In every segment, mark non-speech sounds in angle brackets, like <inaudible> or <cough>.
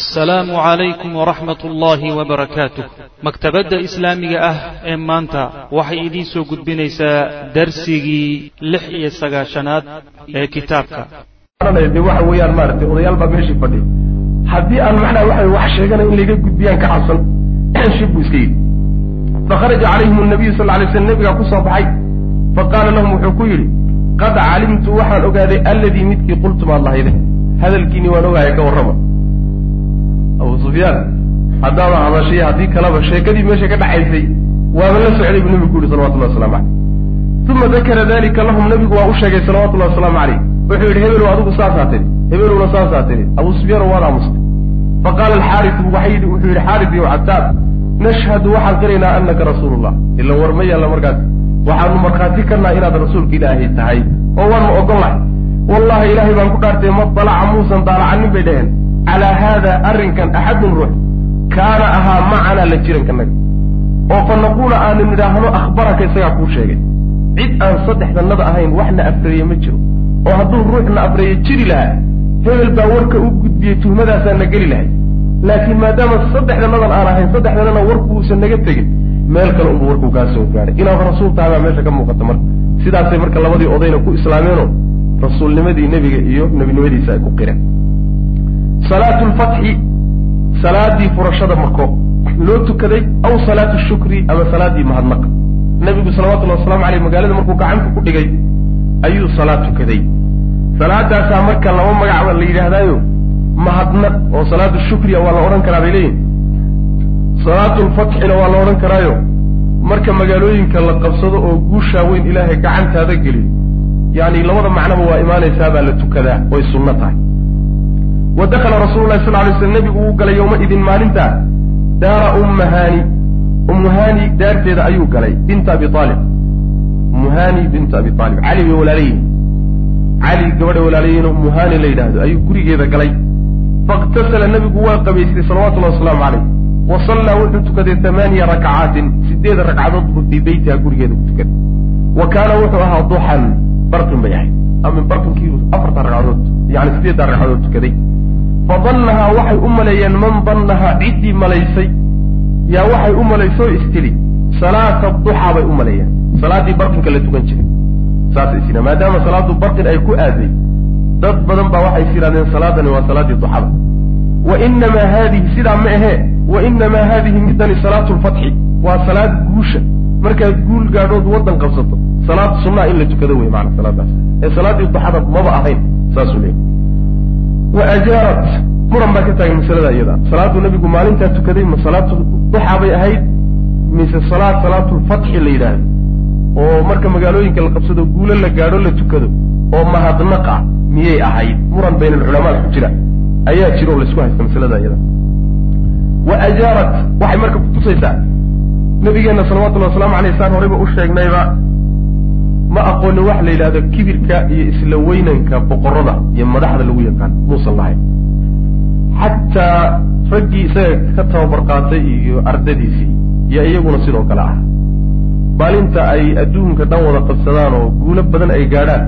assalaamu calaykum waraxmat ullaahi wabarakaatuh maktabadda islaamiga ah ee maanta waxay idiin soo gudbinaysaa darsigii lix iyo sagaashanaad ee kitaabka. De waxa weeyaan maaragtay odayaal baa meeshii fadhiya haddii aan macnaha waxa wax sheegana in layga gudbiyaan ka cabsan <clears throat> shib buu iska yidhi. Fakharaja calayhim nabiyu sal lay slam nebigaa ku soo baxay. Faqaala lahum wuxuu ku yidhi qad calimtu waxaan ogaaday alladii midkii qultum aad lahayde hadalkiini waan ogaaya ka warrama abu sufyaan haddaada hadashay haddii kaleba sheekadii meesha ka dhaxaysay waaba la socday buu nebigu ku yihi salawatullahi waslamu caleyh uma dakara dalika lahum nebigu waa u sheegay salawatullahi wasalaamu caleyh wuxuu yidhi hebelow adigu saasaa tiri hebelowna saasaa tiri abu sufyaan waad aamustay faqaala alxaarisu wuxuu yidhi xaaris iyo cataab nashhadu waxaan qiraynaa anaka rasuulullah. Ila war ma yaalla markaas. Waxaanu markhaati karnaa inaad rasuulka ilaahay tahay oo waannu ogollahay wallahi ilaahay baan ku dhaartay ma dalaca muusan daalacanin bay dhaheen calaa haada arrinkan axadun ruux kaana ahaa macanaa la jirankanaga oo fa naquula aanu nidhaahno akhbaraka isagaa kuu sheegay cid aan saddexdannada ahayn waxna afreeye ma jiro oo hadduu ruuxna afreeye jiri lahaa hebel baa warka u gudbiyey tuhmadaasaa na geli lahay laakiin maadaama saddexdannadan aan ahayn saddexdanana warkuusan naga tegin meel kale unbu warkuu kaa soo gaadhay inaad rasuul tahay baa meesha ka muuqata marka sidaasay marka labadii odayna ku islaameenoo rasuulnimadii nebiga iyo nebinimadiisa ay ku qireen salaatu lfatxi salaadii furashada mako loo tukaday aw salaatu shukri ama salaadii mahadnaqa nebigu salawatullahi waslamu aleyh magaalada markuu gacanta ku dhigay ayuu salaad tukaday. Salaadaasaa marka laba magacba la yidhaahdaayo mahadnaq oo salaatu shukriya waa la odhan karaa bay leeyihiin salaatu lfatxina waa la odhan karaayo marka magaalooyinka la qabsado oo guushaa weyn ilaahay gacantaada geliyo. Yacni labada macnoba waa imaanaysaa baa la tukadaa oy sunno tahay wa dakala rasuululahi sal lay slam nebigu uu galay yowmaidin maalintaa daara ummahaani ummuhaani daarteeda ayuu galay binta abi aalib ummuhaani binta abi aalib cali bay walaalayihin cali gabadha walaalayihin ummuhaani la yidhaahdo ayuu gurigeeda galay. Faiktasala nebigu waa qabaystay salawatullahi wasalaamu caleyh wa sallaa wuxuu tukaday amaaniya rakcaatin sideed ragcadood buu fii beytiha gurigeeda ku tukaday. Wa kaana wuxuu ahaa duxan barqin bay ahayd. Ama barqinkii afarta ragcadood yani sideedda ragcadood tukaday fadannahaa waxay u maleeyeen man dannahaa ciddii malaysay yaa waxay u malaysoo istili salaata duxaa bay u maleeyeen salaaddii barqinka la tukan jiray. Saas is yidha maadaama salaaddu barqin ay ku aaday dad badan baa waxay is yidhahdeen salaadani waa salaaddii duxada wa inamaa haadihi sidaa ma ahee wa inamaa haadihi midani salaatu lfatxi waa salaad guusha. Markaad guul gaadhood waddan qabsato salaad sunnaa in la tukado wey maana salaadaas ee salaaddii duxada maba ahayn saasuu leeyay wa ajaarat muran baa ka taagan masalada iyada. Salaaddu nabigu maalintaa tukaday ma salaatu duxaa bay ahayd mise salaad salaatulfatxi la yidhaahdo. Oo marka magaalooyinka la qabsado guulo la gaadho la tukado oo mahadnaqa miyay ahayd. Muran bayna alculamaad ku jira. Ayaa jira oo la isku haysta masalada iyada. Wa ajaarat waxay marka kutusaysaa nabigeenna salawatullahi waslamu aleyh saan horeyba u sheegnayba ma aqoonin waxa la yidhahdo kibirka iyo isla weynanka boqorada iyo madaxda lagu yaqaan muusan lahayn. Xataa raggii isaga ka tababar qaatay iyo ardadiisii iyo iyaguna sidoo kale ah. Maalinta ay adduunka dhan wada qabsadaan oo guulo badan ay gaadhaan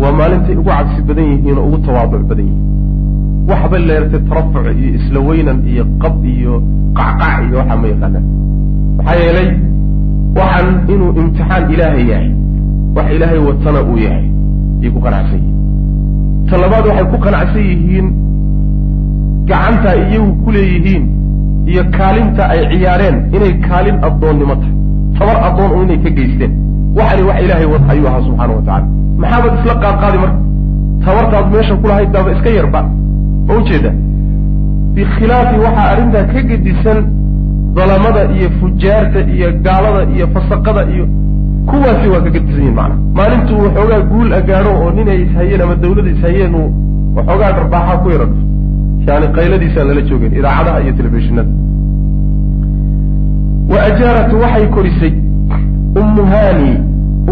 waa maalintay ugu cabsi badan yihiin oo ugu tawaaduc badan yihiin. Waxba leertay tarafuc iyo isla weynan iyo qab iyo qacqac iyo waxaa ma yaqaanaan. Maxaa yeelay waxaan inuu imtixaan ilaahay yahay wax ilaahay watana uu yahay ayay ku qanacsan yihiin ta labaad waxay ku qanacsan yihiin gacanta iyagu ku leeyihiin iyo kaalinta ay ciyaareen inay kaalin addoonnimo tahay. Tabar addoon oo inay ka geysteen. Waxani wax ilaahay wad ayuu ahaa subxaana wa tacala maxaabad isla qaadqaadi marka. Tabartaad meesha kulahayd baaba iska yarba ma ujeeda bikhilaafi waxaa arrintaa ka gedisan dalamada iyo fujaarta iyo gaalada iyo fasaqada iyo kuwaasi waa ka gedisan yihiin macana maalintuu waxoogaa guul a gaadho oo nin ay ishayeen ama dawlada ishayeen uu waxoogaa dharbaaxaa ku yara dhufto yani qayladiisaan lala joogeen idaacadaha iyo telefishinada wa ajaaratu waxay korisay ummuhaani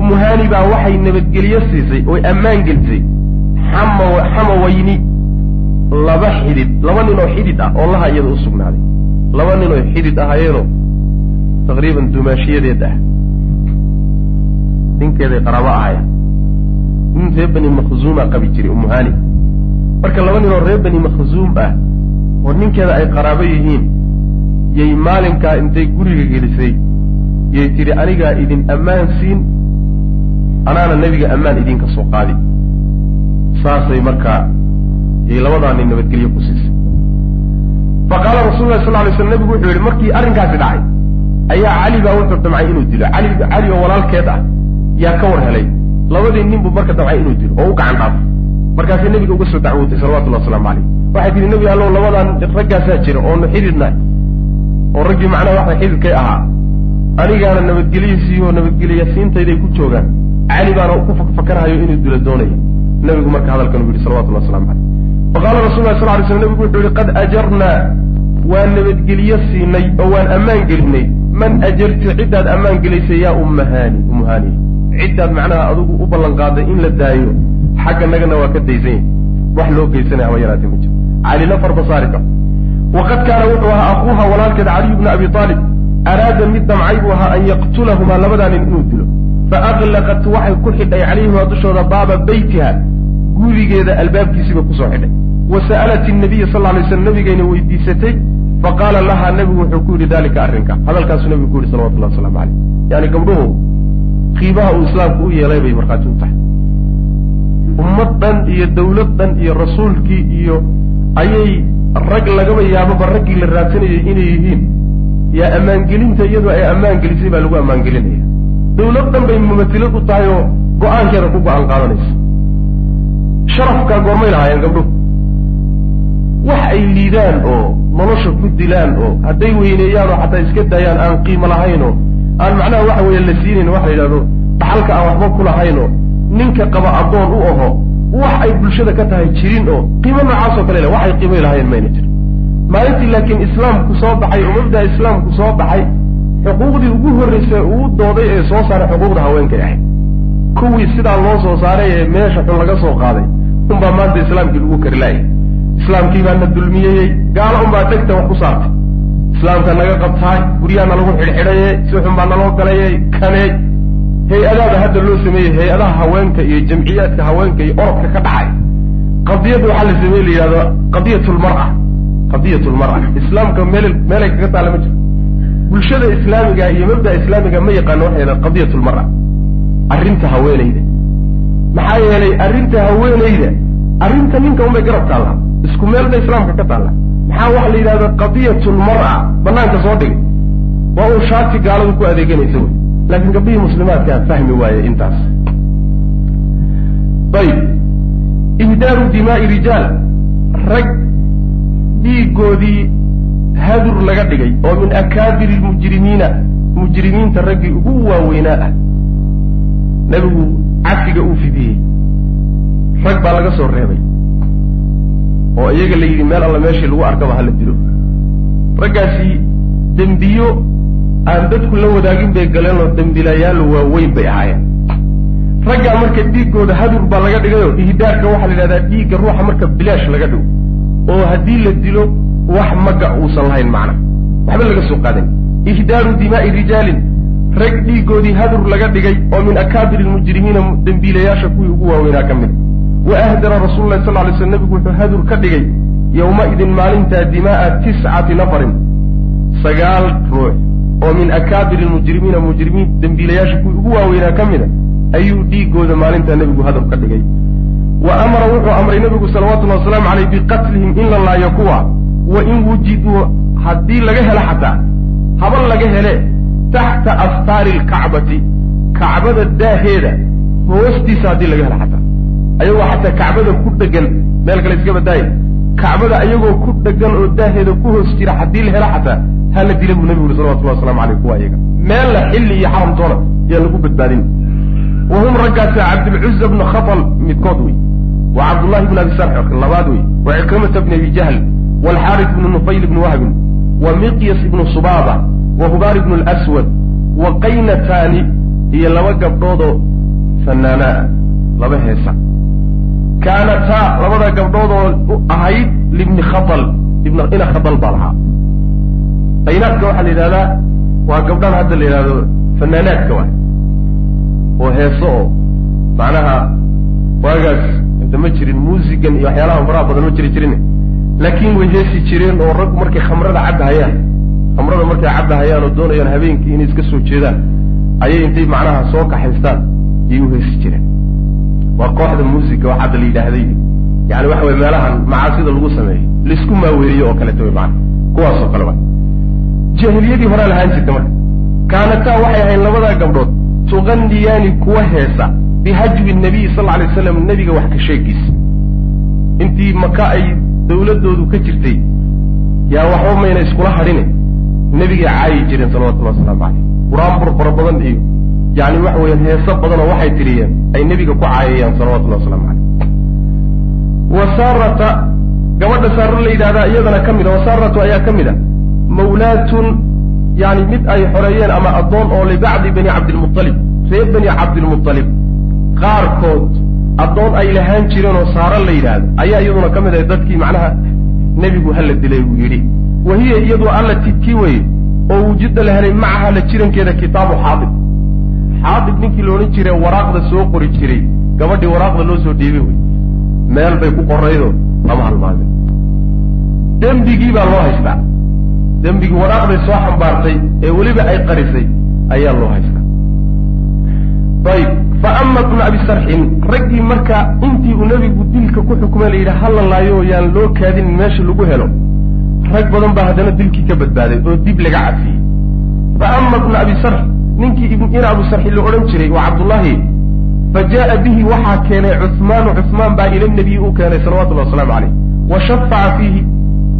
ummuhaani baa waxay nabadgelyo siisay oy ammaan gelisay xama xamawayni laba xidid laba nin oo xidid ah oo laha iyada u sugnaaday. Laba nin oo xidid ahaayeenoo taqriiban dumaashiyadeed ah ninkeeday qaraabo ahaya nin reer bani makhzuumaa qabi jiray ummuhaani marka laba nin oo reer bani makhzuum ah oo ninkeeda ay qaraabo yihiin yay maalinkaa intay guriga gelisay yay tidhi anigaa idin ammaan siin anaana nebiga ammaan idinka soo qaadi. Saasay markaa yay labadaa nin nabadgelyo ku siisay. Fa qaala rasul lahi sal ly slam nebigu wuxuu yihi markii arrinkaasi dhacay ayaa cali baa wuxuu damcay inuu dilo. Cali oo walaalkeed ah yaa ka war helay. Labadii nin buu marka damcay inuu dilo oo u gacan dhaafo markaasay nebiga uga soo dacwootay salawatullahi waslamu calayh. Waxay tihi nebi allow labadan raggaasaa jira oonu xididna oo raggii macnaha waxa xididkay ahaa. Anigaana nabadgelyiisii oo nabadgelya siintayday ku joogaan. Cali baana ku fakarhayo inuu dilo doonaya. Nebigu marka hadalkan uu yihi salawatullahi waslamu calayh. Faqaala rasul lah sal ly slam nebigu wuxuu yihi qad ajarnaa waan nabadgelyo siinay oo waan ammaan gelinay. Man ajarti ciddaad ammaan gelaysay yaa ummahaani ummuhaani ciddaad macnaha adigu u ballan qaaday in la daayo xagga nagana waa ka daysan yahy wax loo geysanaya haba yaraatee ma jiro calina farba saari karo. Waqad kaana wuxuu ahaa akuuha walaalkeed caliy bna abi aalib araada mid damcay buu ahaa an yaqtulahumaa labadaa nin inuu dilo. Faaqlaqat waxay ku xidhay calayhimaa dushooda baaba beytiha gurigeeda albaabkiisiiba ku soo xidhay. Wa sa'alat nabiya sal lay slam nabigayna weydiisatay. Faqaala lahaa nebigu wuxuu ku yidhi dalika arrinka. Hadalkaasuu nebigu ku yidhi salawatullahi waslamu calayh yani gabdhuhu qiimaha uu islaamku u yeelay bay markhaati u tahay. Ummad dhan iyo dawlad dhan iyo rasuulkii iyo ayay rag lagaba yaababa raggii la raadsanayay inay yihiin. Yaa ammaangelinta iyadoo ay ammaangelisay baa lagu ammaangelinaya dawlad dhan bay mumatilad u tahay oo go'aankeeda ku go'aan qaadanaysa. Sharafkaa goormay lahaayeen gabdhuhu wax ay liidaan oo nolosha ku dilaan oo hadday weyneeyaan oo xataa iska daayaan aan qiimo lahayn oo aan macnaha waxa weeye la siinayn waxa la yidhahdo dhaxalka aan waxba ku lahayn oo ninka qaba addoon u aho wax ay bulshada ka tahay jirin oo qiimo noocaasoo kale le waxay qiimay lahaayeen mayna jirin. Maalintii laakiin islaamku soo baxay oo mabdaa islaamku soo baxay xuquuqdii ugu horreysay uu dooday ee soo saaray xuquuqda haweenkay ahayd kuwii sidaa loo soo saaray ee meesha xun laga soo qaaday unbaa maanta islaamkii lagu kari laayay islaamkii baa na dulmiyeyey gaalo unbaa dhegta wax ku saartay islaamka naga qabtaay guryaana lagu xidhxidhaye si xun baa naloo galayey kaneey hay'adaada hadda loo sameeyey hay'adaha haweenka iyo jamciyaadka haweenka iyo orodka ka dhacay. Qadiyadda waxaa la sameeye la yidhahdo qadiyatulmara qadiyatulmara islaamka meel meelay kaga taalla ma jirto bulshada islaamiga iyo mabda islaamiga ma yaqaano waxay yidhahda qadiyatulmara arrinta haweenayda maxaa yeelay arrinta haweenayda arrinta ninka unbay garab taallaa isku meel bay islaamka ka taalla maxaa waxa la yidhahda qadiyatulmara banaanka soo dhigay waa uu shaati gaaladu ku adeeganaysa wey. Laakiin gabdhihii muslimaadkaa fahmi waaye intaas. Ayib. Ihdaaru dimaa'i rijaal. Rag dhiigoodii hadur laga dhigay oo min akaabiri lmujrimiina. Mujrimiinta raggii ugu waaweynaa ah. Nebigu cafiga uu fidiyey. Rag baa laga soo reebay oo iyaga la yidhi meel alla meeshii lagu arkaba hala dilo raggaasi dembiyo aan dadku la wadaagin bay galeen oo dembilayaal waaweyn bay ahaayeen. Raggaa marka dhiiggooda hadur baa laga dhigayoo ihdaarka waxaa la yidhahdaa dhiigga ruuxa marka bilaash laga dhigo. Oo haddii la dilo wax maga uusan lahayn macna. Waxba laga soo qaadan ihdaaru dimaa'i rijaalin. Rag dhiiggoodii hadur laga dhigay oo min akaabiri lmujrimiina dembiilayaasha kuwii ugu waaweynaa ka mid wa ahdara rasuulu lahi sal ly sl nebigu wuxuu hadur ka dhigay yowma-idin maalintaa dimaa'a tiscati nafarin sagaal ruux oo min akaabiri lmujrimiina mujrimiin dembiilayaasha kuwii ugu waaweynaa ka mida ayuu dhiigooda maalintaa nebigu hadur ka dhigay wa amara wuxuu amray nebigu salawatullahi wasalaamu caleyh biqatlihim in la laayo kuwa wa in wujiduu haddii laga helo xataa haba laga hele taxta astaari lkacbati kacbada daaheeda hoostiisa haddii laga helo xataa ayagoo xataa kacbada ku dhegan meel kale iska badaaya kacbada ayagoo ku dhegan oo daaheeda ku hoos jira haddii la helo xataa hala dila buu nebigu uri salawatullahi waslamu aleyh kuwa ayaga. Meella xilli iyo xaramtoona yaan lagu badbaadin. Wa hum raggaasa cabdilcuza bnu khatal midkood wey. Wa cabdullahi bn abi sarx labaad wey. Wa cikrimata bni abi jahl. Walxaaris bnu nufayl bni wahbin wa miqyas ibnu subaaba. Wa hubaar ibnu lswad wa qaynataani iyo laba gabdhoodoo fanaanaa laba heesa kaanataa labada gabdhoodoo ahayd libni khatal ina khatal baa lahaa qaynaadka waxaa la yidhahdaa waa gabdhan hadda la yidhahdo fanaanaadka waay oo heeso oo macnaha waagaas inta ma jirin muusigan iyo waxyaalaha faraha badan ma jiri jirin laakiin way heesi jireen oo raggu markay khamrada cabbahayaan khamrada markay cabbahayaan oo doonayaan habeenkii inay iska soo jeedaan ayay intay macnaha soo kaxaystaan ayay u heesi jireen waa kooxda muusiga wax hadda la yidhaahday. Yani waxa weye meelahan macaasida lagu sameeyo la isku maaweeriyo oo kaleeta wey maana kuwaasoo kale wa jahiliyadii horaa lahaan jirta marka. Kaanataa waxay ahayd labadaa gabdhood. Tuqaniyaani kuwa heesa bihajwi nabiy sal alay waslam nebiga wax ka sheegiisa intii maka ay dawladoodu ka jirtay yaa waxba mayna iskula hadhine nebigay caayi jireen salawatullahi wasalaamu caleyh qur'aan fara badan iyo yani waxa weeyaan heeso badan oo waxay tiriyeen ay nebiga ku caayayaan salawatullahi waslamu caleyh wasaarata gabadha saaro la yidhahdaa iyadana ka mid a wasaaratu ayaa ka mid a mawlaatun yani mid ay xoreeyeen ama addoon oo libacdi bani cabdilmualib reer bani cabdilmualib qaarkood addoon ay lahaan jireen oo saaro la yidhaahdo ayaa iyaduna ka mid ahay dadkii macnaha nebigu hala dilay uu yidhi. Wa hiya iyadu alla tidkii weye oo wujida la helay macaha la jirankeeda kitaabu xaadib xaadib ninkii la odhan jire waraaqda soo qori jiray gabadhii waraaqda loo soo dhiibay wey meel bay ku qoraydo lama halmaamin dembigii baa loo haystaa. Dembigii waraaqday soo xambaartay ee weliba ay qarisay ayaa loo haystaa. Ayib fa ama bnu abi sarxin raggii marka intii uu nebigu dilka ku xukumay la yidhi hala laayo yaan loo kaadinin meesha lagu helo. Rag badan baa haddana dilkii ka badbaaday oo dib laga cafiyey fa ama bnu abi sarx ninkii in abu sarxi la odhan jiray waa cabdullaahi fa jaءa bihi waxaa keenay cuhmaanu cuhmaan baa ila nabiyi u keenay salawatullahi wasalaamu caleyh wa shafaca fiihi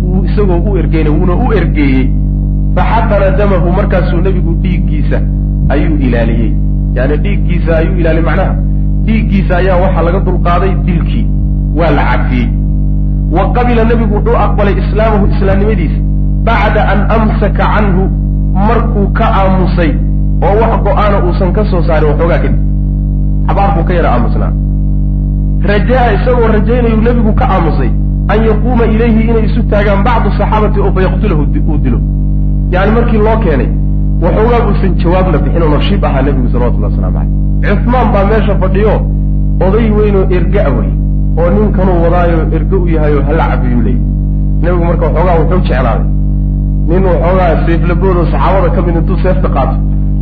wuu isagoo u ergeynay wuuna u ergeeyey faxaqana damahu markaasuu nebigu dhiiggiisa ayuu ilaaliyey. Yani dhiiggiisa ayuu ilaaliyey macnaha dhiiggiisa ayaa waxaa laga dulqaaday dilkii waa la cafiyey wa qabila nebigu wuxuu aqbalay islaamahu islaamnimadiisa bacda an amsaka canhu markuu ka aamusay oo wax go'aana uusan ka soo saarin waxoogaa kadib xabaar buu ka yara aamusnaa rajaa isagoo rajaynayuu nebigu ka aamusay an yaquuma ilayhi inay isu taagaan bacdu saxaabati oo fayaqtulahu uu dilo. Yani markii loo keenay waxoogaa uusan jawaabna bixin oo nashiib ahaa nebigu salawatullahi waslamu caleyh cuhmaan baa meesha fadhiyo oday weynoo erga awey oo ninkanuu wadaayo erge u yahayo hala cabiyuu leeyay. Nebigu marka waxoogaa wuxuu jeclaaday. Nin waxoogaa seeflaboodo saxaabada ka mid intuu seefta qaato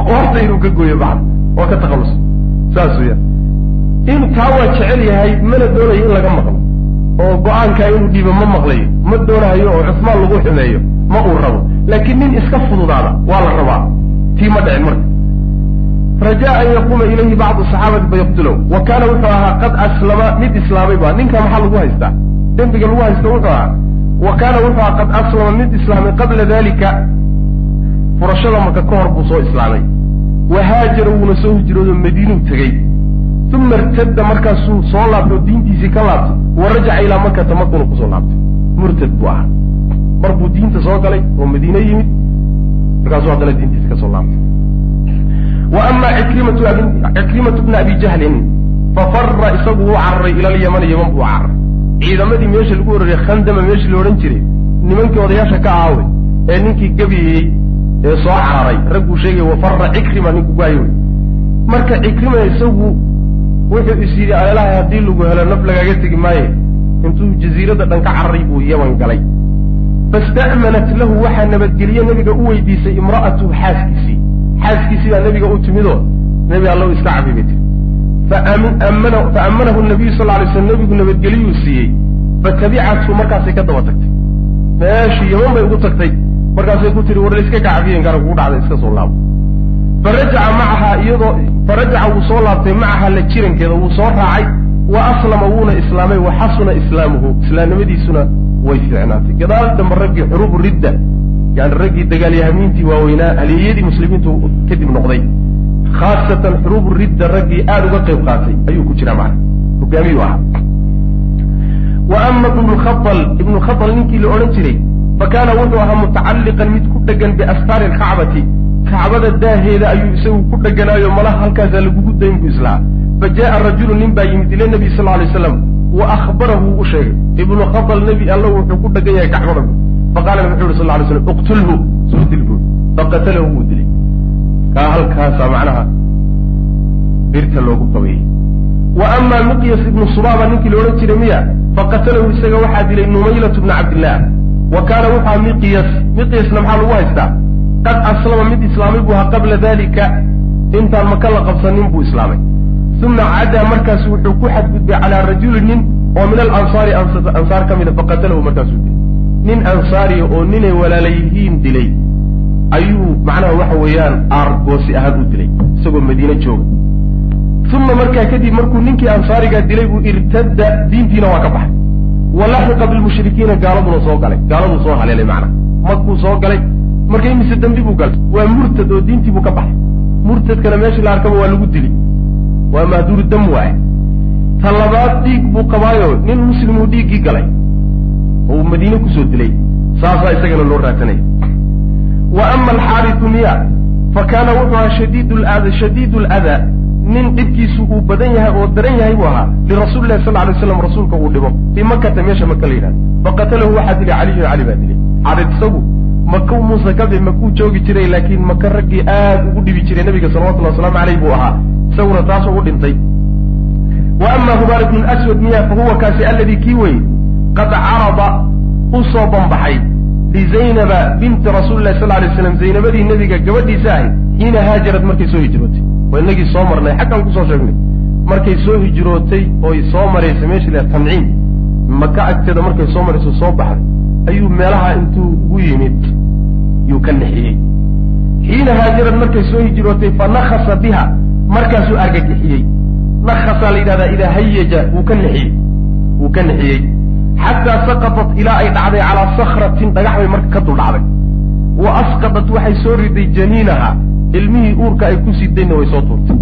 qoorta inuu ka gooyo bacda oo ka takhalluso saas weya in taa waa jecel yahay mana doonayo in laga maqlo. Oo go'aankaa inuu dhiibo ma maqlayo. Ma doonahayo oo cusmaan lagu xumeeyo. Ma uu rabo. Laakiin nin iska fududaada waa la rabaa. Tii ma dhicin marka. Rajaa an yaquuma ilayhi bacdu saxaabati fayaqtulow. Wa kaana wuxuu ahaa qad aslama. Mid islaamay ba ninka maxaa lagu haystaa? Dembiga lagu haysta wuxuu ahaa wa kaana wuxuu ahaa qad aslama. Mid islaamay qabla dalika furashada marka ka hor buu soo islaamay. Wa haajara wuuna soo hijroodo madiinuu tegey uma irtadda markaasuu soo laabtay oo diintiisii ka laabtay. Wa rajaca ilaa makata makuna ku soo laabtay. Murtad buu ahaa. Mar buu diinta soo galay oo madiine yimid. Markaasuu haddana diintiisi ka soo laabtay. Wa ama cikrimatu bna abi jahlin fafara isagu wuu cararay ila alyaman yaman buu cararay ciidamadii meesha lagu ororiyay khandama meeshii la odhan jiray nimankii odayaasha ka ahaawe ee ninkii gebiyeyey ee soo cararay ragguu sheegay wafara cikrima ninku gaayo. Wey marka cikrima isagu wuxuu is yidhi aleelahay haddii lagu helo naf lagaaga tegi maaye intuu jaziirada dhan ka cararay buu yaman galay. Fasta'manat lahu waxaa nabadgeliye nebiga u weydiisay imra'atuhu xaaskiisii xaaskiisii baa nebiga u timidoo nebi allow iska cafi bay tiri. Faamanahu nabiyu sal lay slam nebigu nabadgeliyuu siiyey. Fatabicathu markaasay ka daba tagtay meeshii yaman bay ugu tagtay markaasay ku tiri war iska kacafiyen garan kugu dhacday iska soo laabo farajaca macaha iyadoo farajaca wuu soo laabtay macaha la jirankeeda wuu soo raacay. Wa aslama wuuna islaamay wa xasuna islaamuhu. Islaamnimadiisuna way fiicnaatay. Gadaal dambe raggii xuruubu ridda yani raggii dagaalyahamiintii waaweynaa haliyeyadii muslimiintu kadib noqday. Khaasatan xuruubu ridda raggii aada uga qayb qaatay ayuu ku jiraa macana hogaamiyuu ahaa wa ama ibnu lkhaal ibnu lkhaal ninkii la odhan jiray fa kaana wuxuu ahaa mutacalliqan mid ku dhegan biastaari alkacbati kacbada daaheeda ayuu isagu ku dheganaayo malaha halkaasaa lagugu dayn bu islaha fa jaءa rajulu nin baa yimid ila nabiy sal lay slam wa akhbarahu u sheegay ibnu khaal nebi alla wuxuu ku dhegan yahay kacbada faqala wuxuu yhi sal lay slam iqtulhu soo dil buui faqatalahu wuu dilay. Kaa halkaasaa macnaha birta loogu qabeeyey wa ama miqyas ibnu subaaba ninkii la odhan jiray miya faqatalahu isaga waxaa dilay numaylatu bna cabdillaah wa kaana wuxua miqyas miqyasna maxaa lagu haystaa? Qad aslama mid islaamay buu ahaa qabla dalika intaan maka la qabsanin buu islaamay. Uma cadaa markaasu wuxuu ku xadgudbay calaa rajuli nin oo min alansaari ansaar ka mida faqatalahu markaasuu dilay. Nin ansaariya oo ninay walaala yihiin dilay ayuu macnaha waxa weeyaan aargoosi ahaan u dilay isagoo madiine jooga. Uma markaa kadib markuu ninkii ansaarigaa dilay buu irtadda diintiina waa ka baxay walaxiqa bilmushrikiina gaaladuna soo galay. Gaaladuu soo haleelay macnaha markuu soo galay. Marka imise dembi buu galay. Waa murtad oo diintii buu ka baxay. Murtadkana meeshii la arkaba waa lagu dili waa mahduuru dam waaye. Ta labaad dhiig buu qabaayo. Nin muslimuu dhiiggii galay. Oo uu madiine ku soo dilay. Saasaa isagana loo raadsanaya wa ama alxaaritu miya. Fa kaana wuxuu ahaa shadiid lada shadiid ladaa nin dhibkiisu uu badan yahay oo daran yahay buu ahaa. Lirasuuli lahi sal lay slam rasuulka uu dhibo. Fii makata meesha maka la yidhahdo faqatalahu waxaa dilay caliyun cali baa dilay. Xaarid isagu maka muuse kabe makuu joogi jiray laakiin maka raggii aad ugu dhibi jiray nabiga salawatullhi wasalaamu caleyh buu ahaa. Isaguna taas ugu dhintay. Wa ama hubaar ibnu aswad miya fa huwa kaasi alladii kii weye qad carada u banbaxay lizaynaba binti rasuuli lahi sal lay slam zaynabadii nebiga gabadhiisa ahayd xiina haajarad markay soo hijrootay waa inagii soo marnay xaggan ku soo sheegnay. Markay soo hijrootay oy soo maraysa meesha la tanciim maka agteeda markay soo marayso soo baxday ayuu meelaha intuu ugu yimid yuu ka nixiyey. Xiina haajarad markay soo hijrootay fa nakasa biha markaasuu argagixiyey. Nakasaa la yidhahdaa idaa hayaja wuu ka nixiyey wuu ka nixiyey. Xataa saqatat ilaa ay dhacday calaa sakratin dhagax bay marka ka dul dhacday wa asqadat waxay soo riday janiinaha. Ilmihii uurka ay ku sidayna way soo tuurtay.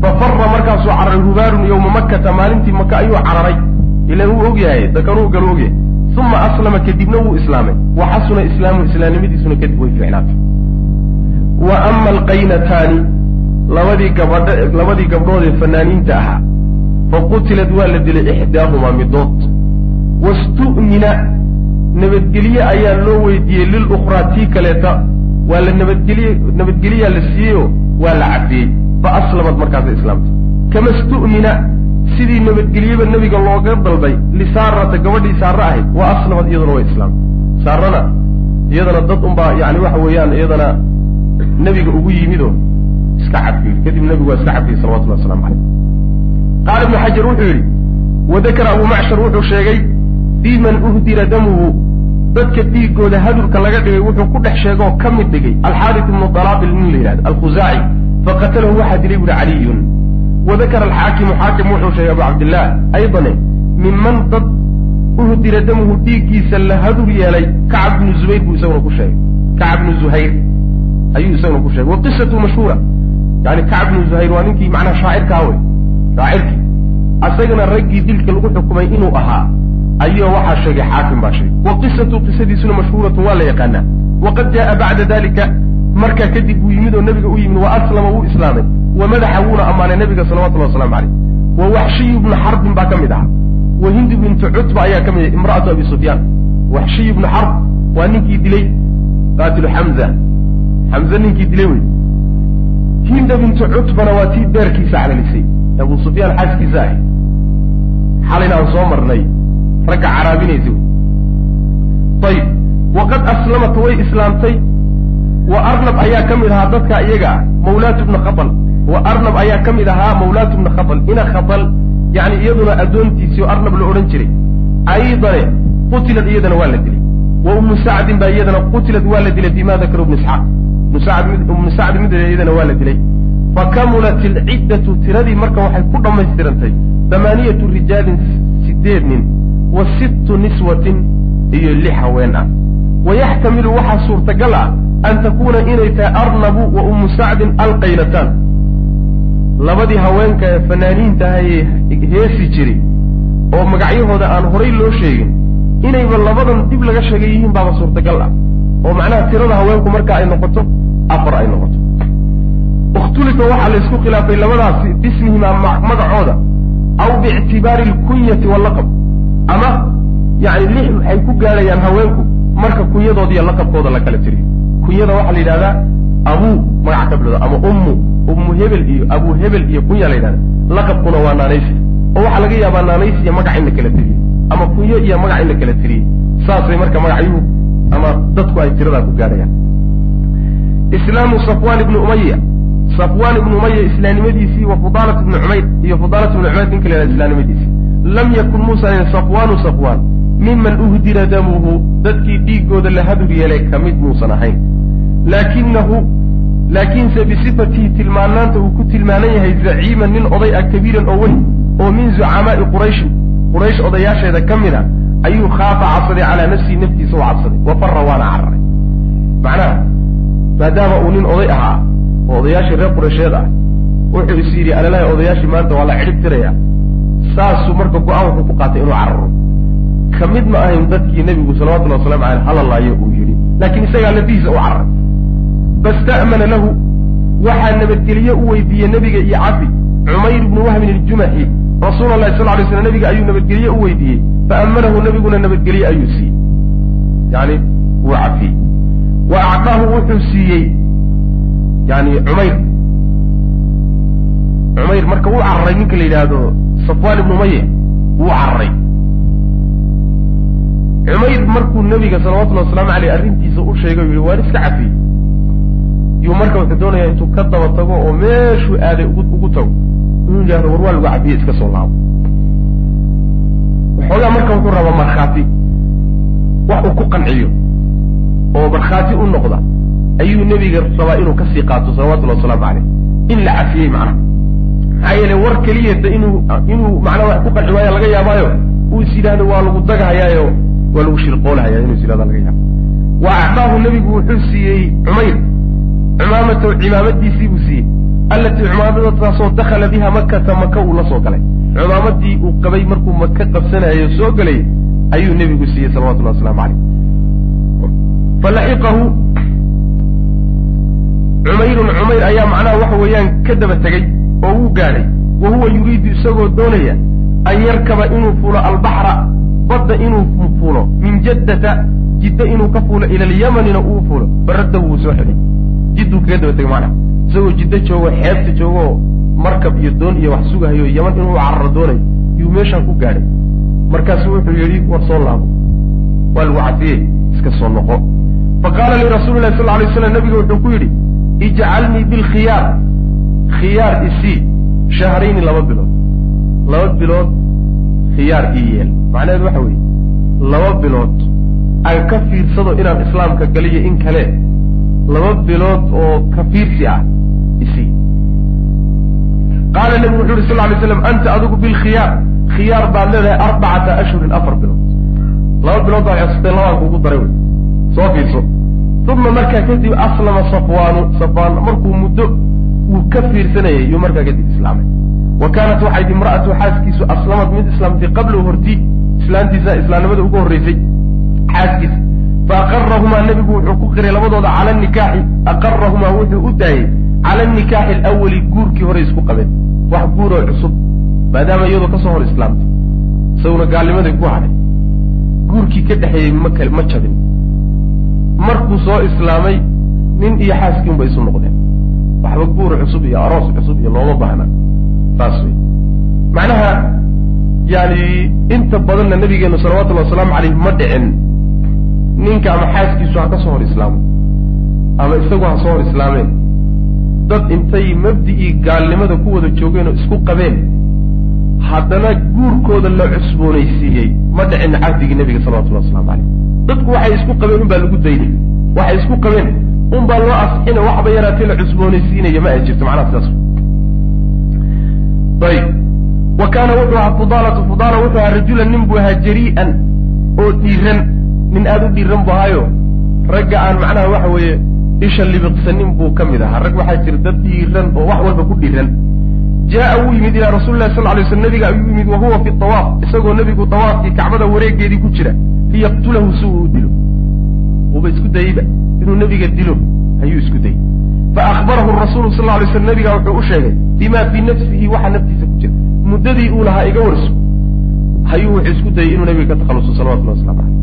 Fa fara markaasuu cararay hubaarun yowma makkata maalintii maka ayuu cararay. Ilan wuu ogyahay dakanuu galu ogyahay. Uma aslama kadibna wuu islaamay. Wa xasuna islaamu islaamnimadiisuna kadib way fiicnaatay. Wa ama alqaynataani labadii gabadh labadii gabdhood ee fanaaniinta ahaa. Fa qutilad waa la dilay ixdaahumaa midood wastu'mina nabadgelye ayaa loo weydiiyey lilukhraa tii kaleeta. Waa la nabadgelye nabadgelyaa la siiyeyoo waa la cabdiyey fa aslamad markaasay islaamtay. Kama stu'mina sidii nabadgelyeba nebiga looga dalbay lisaarata gabadhii saare ahayd wa aslamad iyaduna way islaamtay. Saarana iyadana dad unbaa yani waxa weeyaan iyadana nebiga ugu yimidoo iska cabiyey kadib nebigu waa iska cabiyey salawatullahi waslamu caleyh qaala ibnu xajar wuxuu yidhi wadakara abu macshar wuxuu sheegay fii man uhdira damuhu dadka dhiigooda hadurka laga dhigay wuxuu ku dhex sheegoo ka mid dhigay alxaaris ibnu dalaabil nin la yidhahdo alkhuzaaci faqatalahu waxaa dilay buuhi caliyun. Wadakara alxaakimu xaakim wuxuu sheegay abu cabdillaah aydane minman dad uhdira damuhu dhiiggiisa la hadur yeelay kacab bnu zubayr buu isaguna ku sheegay. Kacab bnu zuhayr ayuu isaguna ku sheegay. Wa qisatu mashhuura. Yani kacab bnu zuhayr waa ninkii macnaha shaacirkaa wey shaacirkii. Asagana raggii dilka lagu xukumay inuu ahaa ayuu waxaa sheegay xaakim baa sheegay. Wa qisatu qisadiisuna mashhuuratun waa la yaqaanaa. Waqad jaaa bacda dalika markaa kadib buu yimid oo nabiga u yimid wa aslama wuu islaamay. Wa madaxa wuuna ammaanay nabiga salawatullahi waslamu caleyh wa waxshiyu bnu xarbin baa ka mid ahaa. Wa hindi bintu cutba ayaa ka mid ah imra'atu abi sufyaan. Waxshiyu bnu xarb waa ninkii dilay qaatilu xamza xamze ninkii dilay wey. Hinda bintu cutbana waa tii beerkiisa calalisay abu sufyaan xaaskiisa ahay xalayna aan soo marnay ragga caraabinaysa ayib waqad aslamat way islaamtay. Wa arnab ayaa ka mid ahaa dadka iyaga ah. Mawlaatu bna khatal. Wa arnab ayaa ka mid ahaa mawlaatu bna khatal. Ina khatal yani iyaduna addoontiisii oo arnab la odhan jiray. Aydane qutilad iyadana waa la dilay. Wa ummu sacdin baa iyadana qutilad waa la dilay bima dakara ibnu isxaaq. Ibnu sacd mid iyadana waa la dilay. Fakamulat alciddatu tiradii marka waxay ku dhammaystirantay damaaniyatu rijaalin sideed nin wa sittu niswatin iyo lix haween ah wayaxtamilu waxaa suurtagal ah an takuuna inay tahay arnabu wa ummu sacdin alqaynataan labadii haweenka ee fanaaniintahayee heesi jiray oo magacyahooda aan horay loo sheegin inayba labadan dib laga sheegay yihiin baaba suurtagal ah oo macnaha tirada haweenku marka ay noqoto afar ay noqoto ikhtulifa waxaa la isku khilaafay labadaasi bismihima magacooda aw biictibaari alkunyati wallaqab ama yani lix waxay ku gaadhayaan haweenku marka kunyadooda iyo laqabkooda la kala tiriyo kunyada waxaa la yidhahdaa abuu magac ka ama ummu ummu hebel iyo abuu hebel iyo kunya la yidhahda laqabkuna waa naanaysi. Oo waxaa laga yaabaa naanaysi iyo magac in la kala tiriyo ama kunyo iyo magac in la kala tiriyey saasay marka magacyuhu ama dadku ay tiradaa ku gaadhayaan islaamu safwan ibni umaya safwan ibnu umaya islaamnimadiisii wa fudaalat ibni cumayr iyo fudaalat ibni cumayr ninka la yhahda islaamnimadiisii lam yakun muusan safwaanu safwaan. Miman uhdira damuhu dadkii dhiiggooda la hadur yeelay ka mid muusan ahayn. Laakinahu laakiinse bisifatihi tilmaanaanta uu ku tilmaanan yahay zaciiman nin oday ah kabiiran oo weyn oo min zucamaa'i qurayshin quraysh odayaasheeda ka mid a ayuu khaafa cabsaday calaa nafsihi naftiisa u cabsaday. Wa fara waana cararay macnaha maadaama uu nin oday ahaa oo odayaashii reer quraysheed ah wuxuu is yidhi alalahi odayaashii maanta waa la cidhib tiraya saasuu marka go'aan wuxuu ku qaatay inuu cararo. Ka mid ma ahayn dadkii nebigu salawatullahi waslamu aleyh halalaayo uu yidhi laakiin isagaa lafihiisa u cararay. Fasta'mana lahu waxaa nabadgelye u weydiiyey nebiga iyo cafi cumayr ibnu wahbin iljumaxi rasuula llahi sal lay slam nebiga ayuu nabadgelye u weydiiyey. Faamanahu nebiguna nabadgelye ayuu siiyey. Yani wuu cafiyey wa acdaahu wuxuu siiyey yani cumayr. Cumayr marka wuu cararay ninka la yidhaahdo safwaan ibnu umaye wuu cararay cumayr markuu nebiga salawatullahi wasalaamu aleyh arrintiisa u sheegay yihi waan iska cafiyey. Yuu marka wuxuu doonayaa intuu ka daba tago oo meeshuu aaday ugu tago. Inuu yidhahdo war waa lagu cafiye iska soo laabo. Waxoogaa marka wuxuu rabaa markhaati wax uu ku qanciyo oo markhaati u noqda ayuu nebiga rabaa inuu ka sii qaato salawatullahi wasalaamu caleyh in la cafiyey macnaha maxaa yeele war keliyata inuu inuu macnaa wax ku qanci waayo laga yaabaayo uu is yidhahdo waa lagu dagahayaayo waa lagu shirqoolahaya inuu is laga yaabo wa acdaahu nebigu wuxuu siiyey cumayr. Cumaamatahu cimaamadiisii buu siiyey. Allatii cumaamadataasoo dakhala biha makata maka uu la soo galay. Cumaamadii uu qabay markuu maka qabsanayo soo gelay ayuu nebigu siiyey salawatullahi waslamu caleyh falaxiqahu cumayrun cumayr ayaa macnaha waxa weeyaan ka daba tegey oo wuu gaadhay wa huwa yuriidu isagoo doonaya an yarkaba inuu fuulo albaxra badda inuu fuulo min jaddata jidda inuu ka fuulo ila alyamanina uu fuulo baradda wuu soo xidhay. Jidduu kaga daba tegay macnaha isagoo jiddo joogo xeebta joogo markab iyo doon iyo wax sugahayo yaman inuu cararo doonayo yuu meeshaan ku gaadhay. Markaasu wuxuu yidhi war soo laabo waa lagu cafiyey iska soo noqo. Fa qaala lirasuuli lahi sal lay slam nabiga wuxuu ku yidhi ijcalnii bilkhiyaar khiyaar isii shahrayni laba bilood. Laba bilood khiyaar ii yeel. Macnaheedu waxa weeye laba bilood. Aan ka fiirsado inaan islaamka galiyo in kale laba bilood oo ka fiirsi ah isii qaala nebigu wuxu uhi sal lay slam anta adigu bilkhiyaar khiyaar. Baad leedahay arbacata ashhurin afar bilood. Laba bilood baa xusatay labaan kugu daray wey soo fiirso. Uma markaa kadib aslama safwaanu safwaan markuu muddo uu ka fiirsanayay yuu markaa kadib islaamay. Wa kaanat waxayd imra'atu xaaskiisu aslamad mid islaamtay qablahu hortii islaantiisa islaamnimada ugu horreysay xaaskiisa. Fa aqarahumaa nebigu wuxuu ku qiray labadooda cala nikaaxi aqarahumaa wuxuu u daayey cala nikaaxi alawali guurkii hore isku qabeen. Wax guuroo cusub maadaama iyadoo ka soo hor islaamtay. Isaguna gaalnimadii ku hadhay guurkii ka dhexeeyey ma jabin. Markuu soo islaamay nin iyo xaaskiin bay isu noqdeen waxba guur cusub iyo aroos cusub iyo looma baahna. Saas wey macnaha yani inta badanna nabigeenu salawatullahi wasalaamu caleyh ma dhicin. Ninka ama xaaskiisu ha ka soo hor islaamo. Ama isagu ha soo hor islaameen. Dad intay mabdi'ii gaalnimada ku wada joogeen oo isku qabeen haddana guurkooda la cusboonaysiiyey ma dhicin cabdigii nabiga salawatullahi waslamu caleyh dadku waxay isku qabeen un baa lagu daynay waxay isku qabeen un baa loo asxina waxba yaraatee la cusboonaysiinaya ma ay jirto macnaha sidaas. Ayib. Wa kaana wuxuu ahaa fudaalatu fudaala wuxuu ahaa rajulan nin buu ahaa jarii'an oo dhiiran. Nin aada u dhiiran buu ahaayo. Ragga aan macnaha waxa weeye isha libiqsanin buu ka mid ahaa. Rag waxaa jira dad dhiiran oo wax walba ku dhiiran. Jaa wuu yimid ilaa rasuli lahi sal lay sl nabiga ayuu yimid wa huwa fi tawaaf. Isagoo nebigu tawaafkii kacbada wareegeedii ku jira. Liyaqtulahu si uu u dilo. Uuba isku dayeyba inuu nebiga dilo ayuu isku dayey faakbarahu rasuulu sal lay slam nabiga wuxuu u sheegay bima fii nafsihi waxa naftiisa ku jira. Muddadii uu lahaa iga warso hayuu wuxuu isku dayey inuu nebiga ka takhaluso salawatullahi waslamu caleyh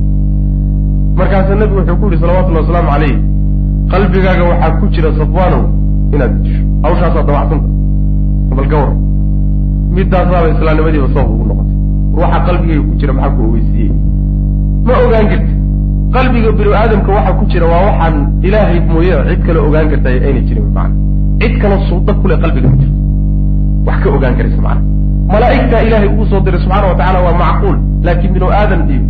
markaasa nebigu wuxuu ku yihi salawatullahi wasalaamu caleyh qalbigaaga waxaa ku jira safwaanow inaad disho. Hawshaasaa dabacsanta bal ka war midaasaaba islaamnimadiiba sabab ugu noqotay. Ruuxa qalbigayga ku jira maxaa ku ogeysiiyey ma ogaan karti qalbiga binu aadamka waxa ku jira waa waxaan ilaahay mooye cid kale ogaan karta ayna jirin maana cid kale suuda kule qalbiga ma jirto. Wax ka ogaan karaysa macana malaa'igtaa ilaahay ugu soo diray subxaana wa tacala waa macquul laakiin binu aadam iyo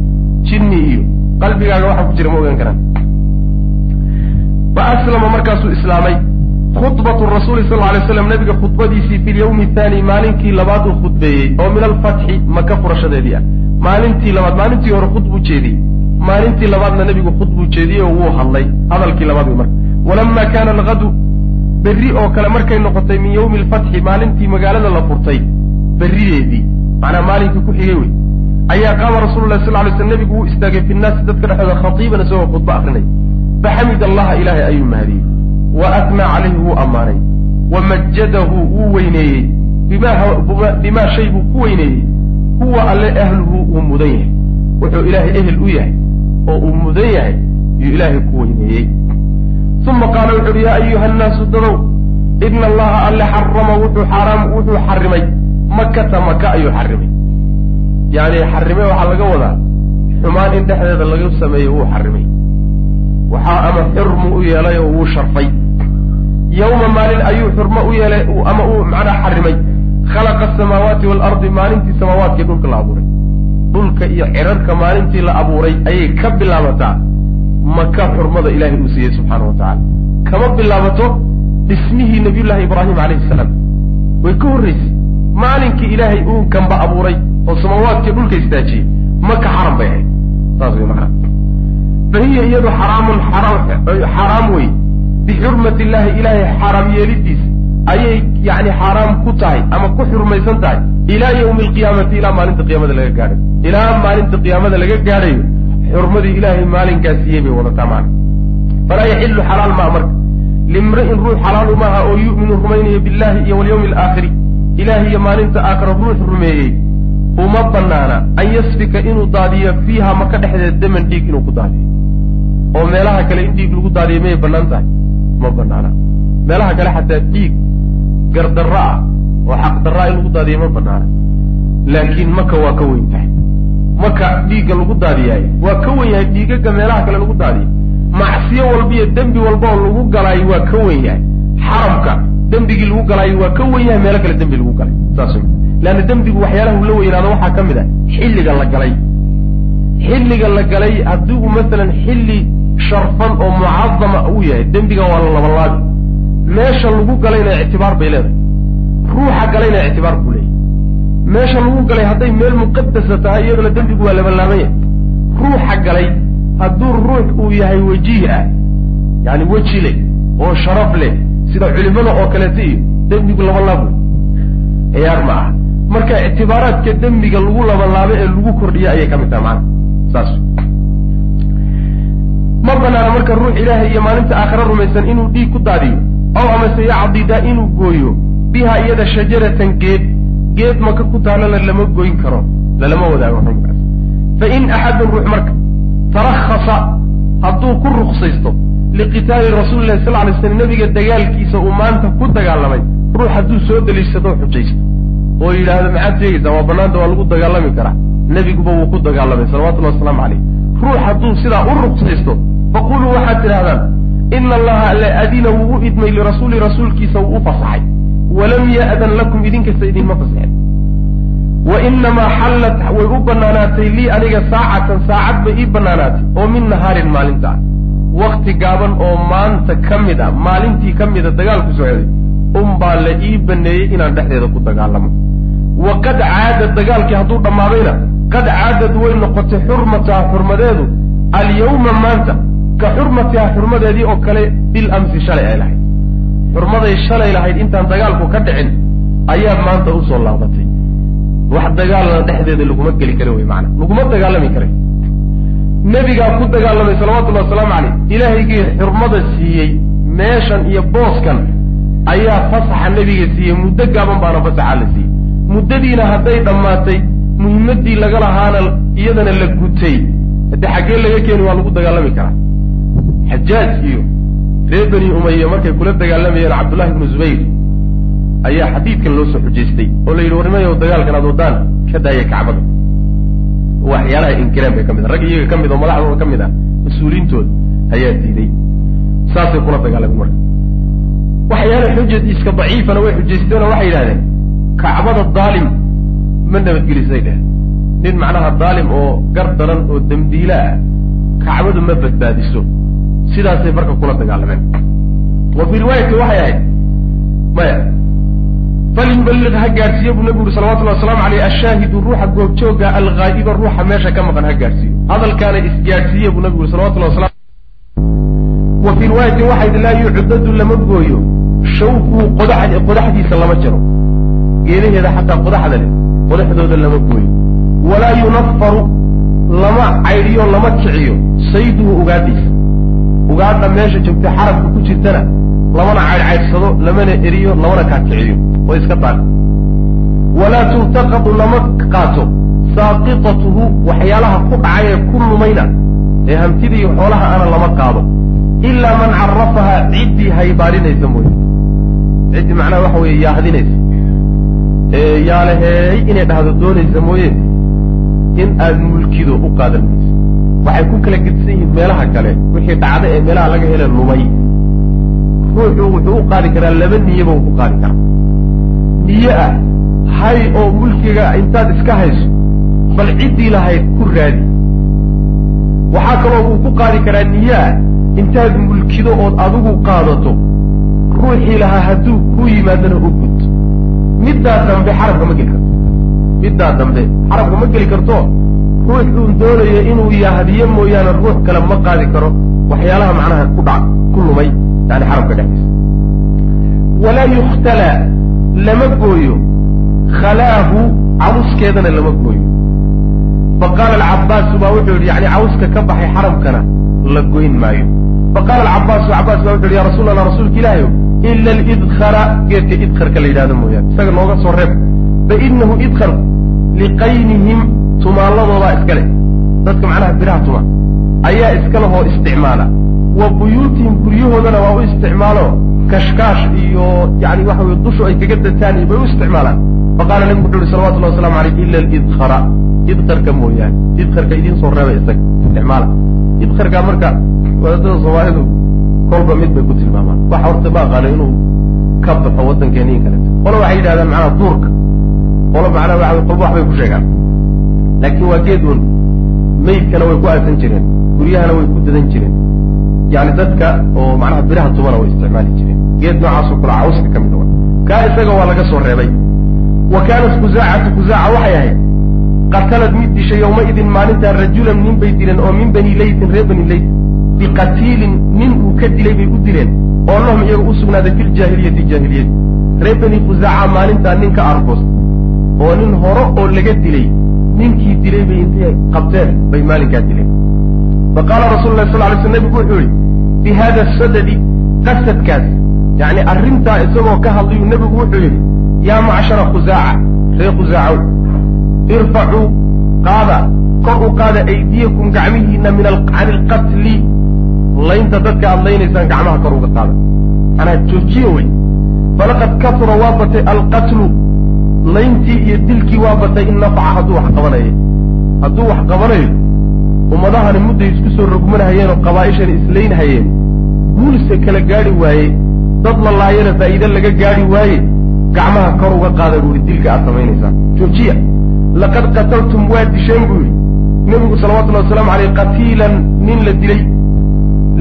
jinni iyo qalbigaaga waxa ku jira ma ogaan karaan. Fa aslama markaasuu islaamay. Khudbatu rasuuli sal alay slam nabiga khudbadiisii fi lyawmi thaani maalinkii labaad uu khudbeeyey oo min alfatxi maka furashadeedii ah. Maalintii labaad maalintii hore khudbuu jeediyey maalintii labaadna nebigu khudbuu jeediyey oo wuu hadlay hadalkii labaad wey marka. Walama kaana algadu berri oo kale markay noqotay min yawmi alfatxi maalintii magaalada la furtay berrideedii macnaa maalinkii ku xigay wey ayaa qaama rasulu lahi sal lay sl nebigu wuu istaagay fi nnaasi dadka dhexdooda khatiiban isagoo khudba akrinay faxamid allaha ilaahay ayuu mahadiyey wa atnaa calayhi wuu ammaanay wa majadahu wuu weyneeyey bimaa shay buu ku weyneeyey huwa alle ahluhu uu mudan yahay wuxuu ilaahay ehel u yahay oo uu mudan yahay yuu ilaahay ku weyneeyey. Uma qaala wuxu uhi yaa ayuha nnaasu dadow ina allaha alle xarama wuxuu xaaraam wuxuu xarimay. Makata maka ayuu xarimay. Yani xarimay waxaa laga wadaa xumaan in dhexdeeda laga sameeyo wuu xarimay. Waxaa ama xurmu u yeelay oo wuu sharfay. Yawma maalin ayuu xurmo u yeelay ama uu macnaa xarimay. Khalaqa asamaawaati waalardi maalintii samaawaadkii dhulka la abuuray dhulka iyo cirarka maalintii la abuuray ayay ka bilaabataa maka xurmada ilaahay uu siiyey subxaana wa tacala kama bilaabato dhismihii nabiyullaahi ibraahim calayhi salaam. Way ka horraysay maalinkii ilaahay uu gamba abuuray oo samaawaadkii dhulka istaajiyey maka xaram bay ahayd. Saas way macnaa fa hiya iyadu xaraamun xaraam wey bixurmati illaahi ilaahay xaaraam yeelidiisa ayay yani xaaraam ku tahay ama ku xurmaysan tahay ilaa yawmi alqiyaamati ilaa maalinta qiyaamada laga gaadhayo ilaa maalinta qiyaamada laga gaadhayo xurmadii ilaahay maalinkaas siiyey bay wadataa macna falaa yaxilu xalaal maa marka limri'in ruux xalaalu maaha oo yu'minu rumaynaya billahi iyo walyawmi alaakhiri ilahi iyo maalinta aakhira ruux rumeeyey. Uma banaana an yasfika inuu daadiyo fiiha maka dhexdeeda daman dhiig inuu ku daadiyo. Oo meelaha kale in dhiig lagu daadiyo mayay bannaan tahay. Ma banaana meelaha kale xataa dhiig gardarro ah oo xaqdarraa in lagu daadiyo ma banaana laakiin maka waa ka weyn tahay. Maka dhiigga lagu daadiyaayo waa ka wen yahay dhiigaga meelaha kale lagu daadiyo. Macsiyo walba iyo dembi walba oo lagu galaayo waa ka wen yahay. Xaramka dembigii lagu galaayo waa ka wen yahay meelo kale dembi lagu galay. Saas leanna dembigu waxyaalaha uu la weynaado waxaa ka mid ah xilliga la galay. Xilliga la galay haddii uu masalan xilli sharfan oo mucadama uu yahay dembiga waa la labalaabi meesha lagu galayna ictibaar bay leedahay. Ruuxa galayna ictibaar buu leeyahy meesha lagu galay hadday meel muqadasa tahay iyaduna dembigu waa labalaabanya ruuxa galay hadduu ruux uu yahay wajiih ah yani weji leh oo sharaf leh sida culimada oo kaleeta iyo dembigu labalaab wey ciyaar ma aha. Marka ictibaaraadka dembiga lagu labalaabo ee lagu kordhiya ayay ka mid tahay macana saas. Ma banaana marka ruux ilaahay iyo maalinta aakhira rumaysan inuu dhiig ku daadiyo ow amase yacdida inuu gooyo biha iyada shajaratan geed geed maka ku taalana lama goyn karo lalama wadaago xumkaas fa in axadun ruux marka tarakhasa hadduu ku ruksaysto liqitaali rasuuli lahi sal lay slam nabiga dagaalkiisa uu maanta ku dagaalamay ruux hadduu soo deliishadoo xujaysto oo yidhaahdo maxaad sheegaysaa waa banaanta waa lagu dagaalami karaa. Nebiguba wuu ku dagaalamay salawatullahi wasalaamu calayh ruux hadduu sidaa u ruksaysto faquluu waxaad tidhahdaan ina allaha alla adina wuu u idmay lirasuuli rasuulkiisa wuu u fasaxay walam ya'dan lakum idinkasta idinma fasaxeen wa inamaa xallat way u banaanaatay lii aniga saacatan saacad bay ii banaanaatay oo min nahaarin maalinta ah wakti gaaban oo maanta ka mid a maalintii ka mida dagaalku socday unbaa la ii baneeyey inaan dhexdeeda ku dagaalamo wa qad caada dagaalkii hadduu dhammaadayna qad caadad way noqotay xurmataha xurmadeedu alyawma maanta ka xurmatiha xurmadeedii oo kale bil amsi shalay ay lahayd. Xurmaday shalay lahayd intaan dagaalku ka dhicin ayaa maanta u soo laabatay wax dagaalna dhexdeeda laguma geli kara wey maana laguma dagaalami karay nebigaa ku dagaalamay salawatullahi wasalaamu caleyh ilaahaygii xurmada siiyey meeshan iyo booskan ayaa fasaxa nebiga siiyey. Muddo gaaban baana fasaxaa la siiyey. Muddadiina hadday dhammaatay muhimmaddii laga lahaana iyadana la gutay. Hadde xaggee laga keeni waa lagu dagaalami karaa xajaaj iyo reer beni umaya markay kula dagaalamayeen cabdullahi ibnu zubayr ayaa xadiidkan loo soo xujaystay oo la yidhi warnimayow dagaalkan aad wadaan ka daaya kacbada. Waxyaalaha inkireen bay ka mid ah rag iyaga ka mid oo madaxdooda ka mid ah mas'uuliyiintooda ayaa diiday. Saasay kula dagaalameen marka. Waxyaala xujadiiska daciifana way xujaysteenoo waxay yidhahdeen kacbada daalim ma nabadgelisay dheh nin macnaha daalim oo gar daran oo dembiile ah kacbadu ma badbaadiso sidaasay marka kula dagaalameen. Wa fii riwaayati waxay ahayd maya falyuballiq ha gaadhsiiyo buu nabigu uri salawatullahi wasalaamu aleyh ashaahidu ruuxa goobjooga alghaa'iba ruuxa meesha ka maqan ha gaadhsiiyo hadalkaana isgaadhsiiye buu nabigu uri salawatullahi wasalam wa fii riwaayatin waxayd laa yucdadu lama gooyo shawkuhu qodax qodaxdiisa lama jaro. Geedaheeda xataa qodaxda leh qodaxdooda lama gooyo. Walaa yunafaru lama caydhiyo lama kiciyo sayduhu ugaadhiisa ugaadha meesha joogta xarabka ku jirtana lamana caydhcaydsado lamana eriyo lamana kaakiciyo oo iska daal walaa tultaqadu lama qaato. Saaqitatuhu waxyaalaha ku dhacay ee ku lumayna ee hantida iyo xoolaha ana lama qaado. Ilaa man carafaha ciddii haybaarinaysa mooye. Ciddii macnaha waxa weeye yaahdinaysa ee yaalaheey inay dhahdo doonaysa mooye in aad mulkido u qaadan mayso waxay ku kala gedisan yihiin meelaha kale. Wixii dhacda ee meelaha laga hele lumay ruuxu wuxuu u qaadi karaa laba niyaba uu ku qaadi karaa. Niye ah hay oo mulkiga intaad iska hayso bal ciddii lahayd ku raadi. Waxaa kaloo uu ku qaadi karaa niye ah intaad mulkido ood adigu qaadato. Ruuxii lahaa hadduu ku yimaadana u gud. Middaa dambe xarabka ma geli karto middaa dambe xarabka ma geli karto. Ruux uun doonayo inuu yahdiyo mooyaane ruux kale ma qaadi karo. Waxyaalaha macnaha ku dhac ku lumay yani xarabka dhexdiisa. Walaa yukhtala lama gooyo. Khalaahu cawskeedana lama gooyo faqaala alcabbaasu baa wuxuu yidhi yani cawska ka baxay xaramkana la goyn maayo. Faqaala alcabbaasu cabbaas baa wuxu yidhi ya rasuul allah rasuulka ilaahayo ila alidkhara geedka idkharka la yidhahdo mooyaane. Isaga nooga soo reeb fa inahu idkhar liqaynihim tumaalladoodaa iska leh. Dadka macnaha biraha tuma. Ayaa iska lehoo isticmaala. Wa buyuutihim guryahoodana waa u isticmaalo. Kashkaash iyo yani waxa weye dushu ay kaga dataan iyo bay u isticmaalaan. Faqaala nabigu wuxu uhi salawatullahi waslamu aleyh ila alidkhara. Idkarka mooyaane. Idkarka idiin soo reebay isaga. Isticmaala. Idkarka marka wadaadada soomaalidu kolba mid bay ku tilmaamaan. Waxa horta ma aqaano inuu ka baxo waddankeena in kaleeto qola waxay yidhahdaan macnaha duurka. Qola macnaha waxa kolba waxbay ku sheegaan laakiin waa geed un maydkana way ku aasan jireen. Guryahana way ku dadan jireen. Yani dadka oo macnaha biraha tumana way isticmaali jireen. Geed noocaasoo kula cawska ka mid a kaa isaga waa laga soo reebay. Wa kaanat kuzaacatu kuzaaca waxay ahayd. Qatalad mid dishay yowmaidin maalintaa rajulan nin bay dileen oo min bani leytin reer bani leyt biqatiilin nin uu ka dilay bay u dileen. Oo lahum iyaga u sugnaaday fi ljaahiliyati jaahiliyadi reer bani khusaaca maalintaa nin ka argoos oo nin hore oo laga dilay. Ninkii dilay bay intay qabteen bay maalinkaa dileen. Fa qaala rasulu lah sal lay sl nebigu wuxuu yihi bi hada sadadi qasadkaas. Yani arrintaa isagoo ka hadlayuu nebigu wuxuu yidhi yaa macshara khusaaca reer khusaacow irfacuu qaada kor u qaada aydiyakum gacmihiina min cani ilqatli laynta dadka aad laynaysaan gacmaha kor uga qaada. Manaa joojiya wey falaqad kasura waa batay alqatlu. Layntii iyo dilkii waa batay in nafaca hadduu wax qabanayo. Hadduu wax qabanayo ummadahani mudday isku soo rogmanhayeen oo qabaa'ishani islaynhayeen guulse kala gaadhi waaye dad la laayana faa'iide laga gaadhi waaye gacmaha kor uga qaada buu yihi dilka aad samaynaysaan. Joojiya. Laqad qataltum waa disheen buu yidhi. Nebigu salawatullahi wasalaamu caleyh qatiilan nin la dilay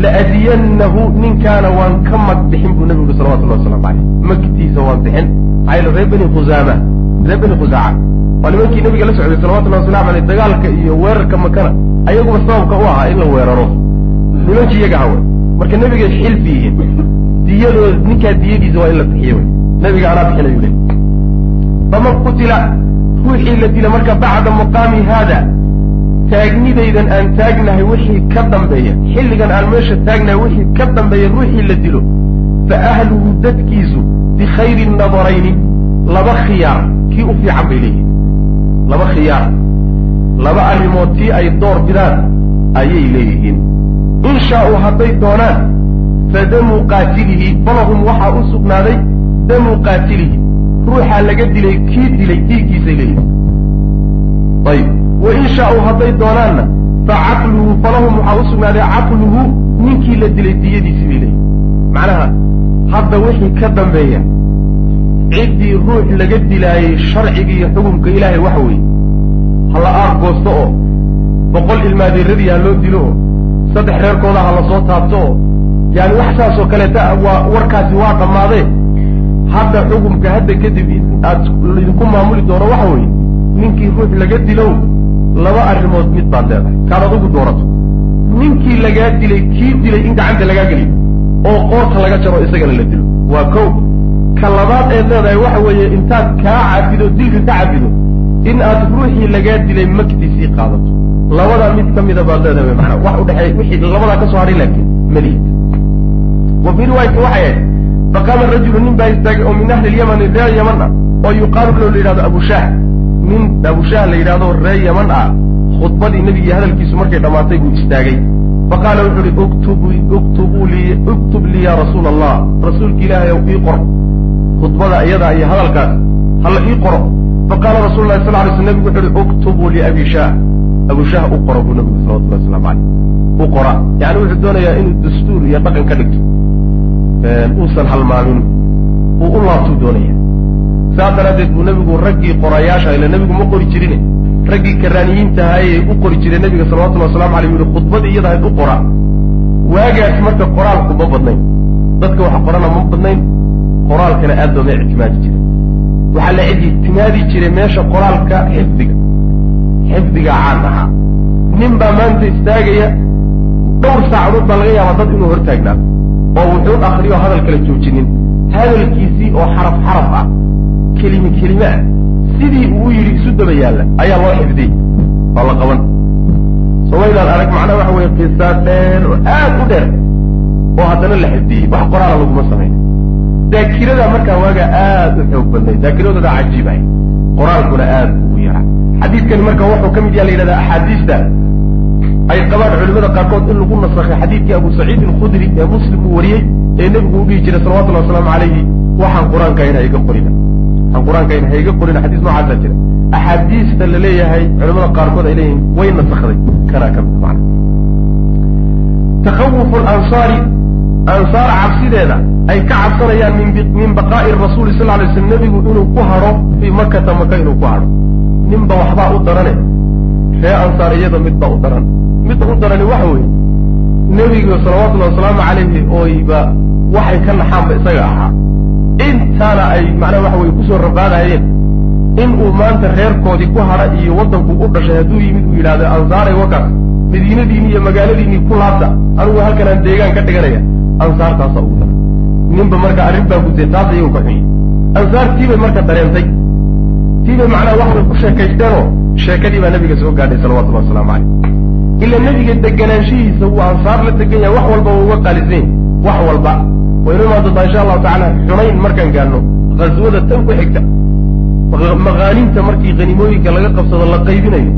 laadiyannahu ninkaana waan ka mag bixin buu nebigu yihi salawatullahi wasalamu caleyh magtiisa waan bixin maxaa reer bani khusaama reer bani khusaaca waa nimankii nabiga la socday salawatullahi wasalamu aleyh dagaalka iyo weerarka makana ayaguba sababka u ahaa in la weeraro nimankii iyaga hawe marka nebigay xilfi diyadooda ninkaa diyadiisa waa in la bixiyo wey nabiga anaa bixinayu le faman qutila ruuxii la dila marka bacda muqaami haada taagnidaydan aan taagnahay wixii ka dambeeya xilligan aan meesha taagnahay wixii ka dambeeya ruuxii la dilo fa ahluhu dadkiisu bikhayri nadarayni laba khiyaar kii u fiican bay leeyihiin laba khiyaar laba arrimood tii ay door bidaan ayay leeyihiin. In shaa-uu hadday doonaan fa damu qaatilihi falahum waxaa u sugnaaday damu qaatilihi. Ruuxaa laga dilay kii dilay dhiiggiisay leeyihiin ayib wa in shaau hadday doonaanna fa caqluhu falahum waxaa u sugnaaday caqluhu ninkii la dilay diyadiisi bay leeyihiin macnaha hadda wixii ka dambeeya ciddii ruux laga dilaayey sharciga iyo xukumka ilaahay waxa weeye hala aar goosto oo boqol ilmaadeeradii ha loo dilo oo saddex reerkooda ha la soo taabto oo yaani wax saasoo kaleeta waa warkaasi waa dhammaadee. Hadda xukumka hadda kadib aad idinku maamuli doono waxa weeye ninkii ruux laga dilow laba arrimood mid baad leedahay. Kaad adugu doorato. Ninkii lagaa dilay kii dilay in gacanta lagaa geliyo oo qoorta laga jaro isagana la dilo. Waa kow. Ka labaad eed leedahay waxa weeye intaad kaa cafido dilka ka cafido in aad ruuxii lagaa dilay magdiisii qaadato. Labadaa mid ka mida baad leedahay maanaa wax udhexeey wixii labadaa ka soo hadhay laakiin malihid wa fii riwaayati waxay ahayd faqaama rajulu nin baa istaagay oo min ahli lyamani reer yaman ah oo yuqaalu lahu la yidhahdo abushaah nin abushaah la yidhahdo reer yaman ah khudbadii nebigii hadalkiisu markay dhammaatay buu istaagay. Faqaala wuxu uhi uktub lii ya rasuula allah rasuulki ilaahay ow ii qor khudbada iyadaa iyo hadalkaas hala ii qoro. Faqaala rasulu lahi sal lay sl nebigu wuxu uhi uktubuu liabi shaah. Abu shaah u qoro buu nabigu salawatullahi waslamu caleyh u qora. Yani wuxuu doonayaa inuu dastuur iyo dhaqan ka dhigto. Uusan halmaamin uu u laabtuu doonaya saas daraaddeed buu nebigu raggii qorayaasha ila nebigu ma qori jirine. Raggii karaaniyiinta ahaayee u qori jiray nebiga salawatullhi waslamu aleyh yihi khudbadii iyada ahayd u qora. Waagaas marka qoraalku ma badnayn. Dadka wax qorana ma badnayn. Qoraalkana aad looma ictimaadi jiray waxaa la ictimaadi jiray meesha qoraalka xifdiga. Xifdiga caan ahaa. Nin baa maanta istaagaya dhowr saacadood baa laga yaabaa dad inuu hortaagnaa oo wuxuu akriyo hadal kala joojinin hadalkiisii oo xaraf xaraf ah kelime kelime ah sidii uu yidhi isu daba yaalla ayaa loo xifdiyey oo la qaban. Somaydaan arag macnaha waxa weye qisaa dheer oo aad u dheer oo haddana la xifdiyey wax qoraala laguma samayna daakirada markaa waagaa aad u xoog badnay daakiradooda cajiib ahay qoraalkuna aad ugu yaraa. Xadiidkani marka wuxuu ka mid yaha la yidhahda axaadiista ay qabaan culimada qaarkood in lagu nasakhay xadiidkii abu saciid alkhudri ee muslim uu wariyey ee nebigu u dhihi jiray salawatullahi wasalaamu calayhi waxaan qur'aanka in ha iga qorina. Waxaan qur'aanka in ha iga qorina xadiis noocaasaa jira. Axaadiista la leeyahay culimada qaarkood ay leeyihiin way nasakday kanaa ka mid macna. Takhawufu lansaari ansaar cabsideeda ay ka cabsanayaan min baqaa'i rasuuli sal lay slam nebigu inuu ku hadho fii makata maka inuu ku hadho ninba waxbaa u darane ree ansaar iyada midbaa u daran. Midda u darani waxa weeye nebigu salawatullahi wasalaamu calayhi ooyba waxay ka naxaanba isaga ahaa. Intaana ay macnaha waxa weye ku soo rabaadayeen inuu maanta reerkoodii ku hadha iyo waddanku u dhashay hadduu yimid uu yidhahdo ansaaray wakaas madiinadiini iyo magaaladiinii ku laabta anigu halkanaan deegaan ka dhiganaya ansaartaasa ugu daran. Ninba marka arrin baa gutay taas iyagu ka xunyi ansaar tiibay marka dareentay tiibay macnaha waxbay ku sheekaysteenoo sheekadii baa nabiga soo gaadhay salawatullahi wasalaamu calayh ila nebiga deganaanshihiisa wuu ansaar la degan yahay wax walba waa uga qaalisan yahy wax walba. Waynu imaan doontaa insha allahu tacala xunayn markaan gaadno khaswada tan ku xigta maqaaninta markii hanimooyinka laga qabsado la qaybinayo.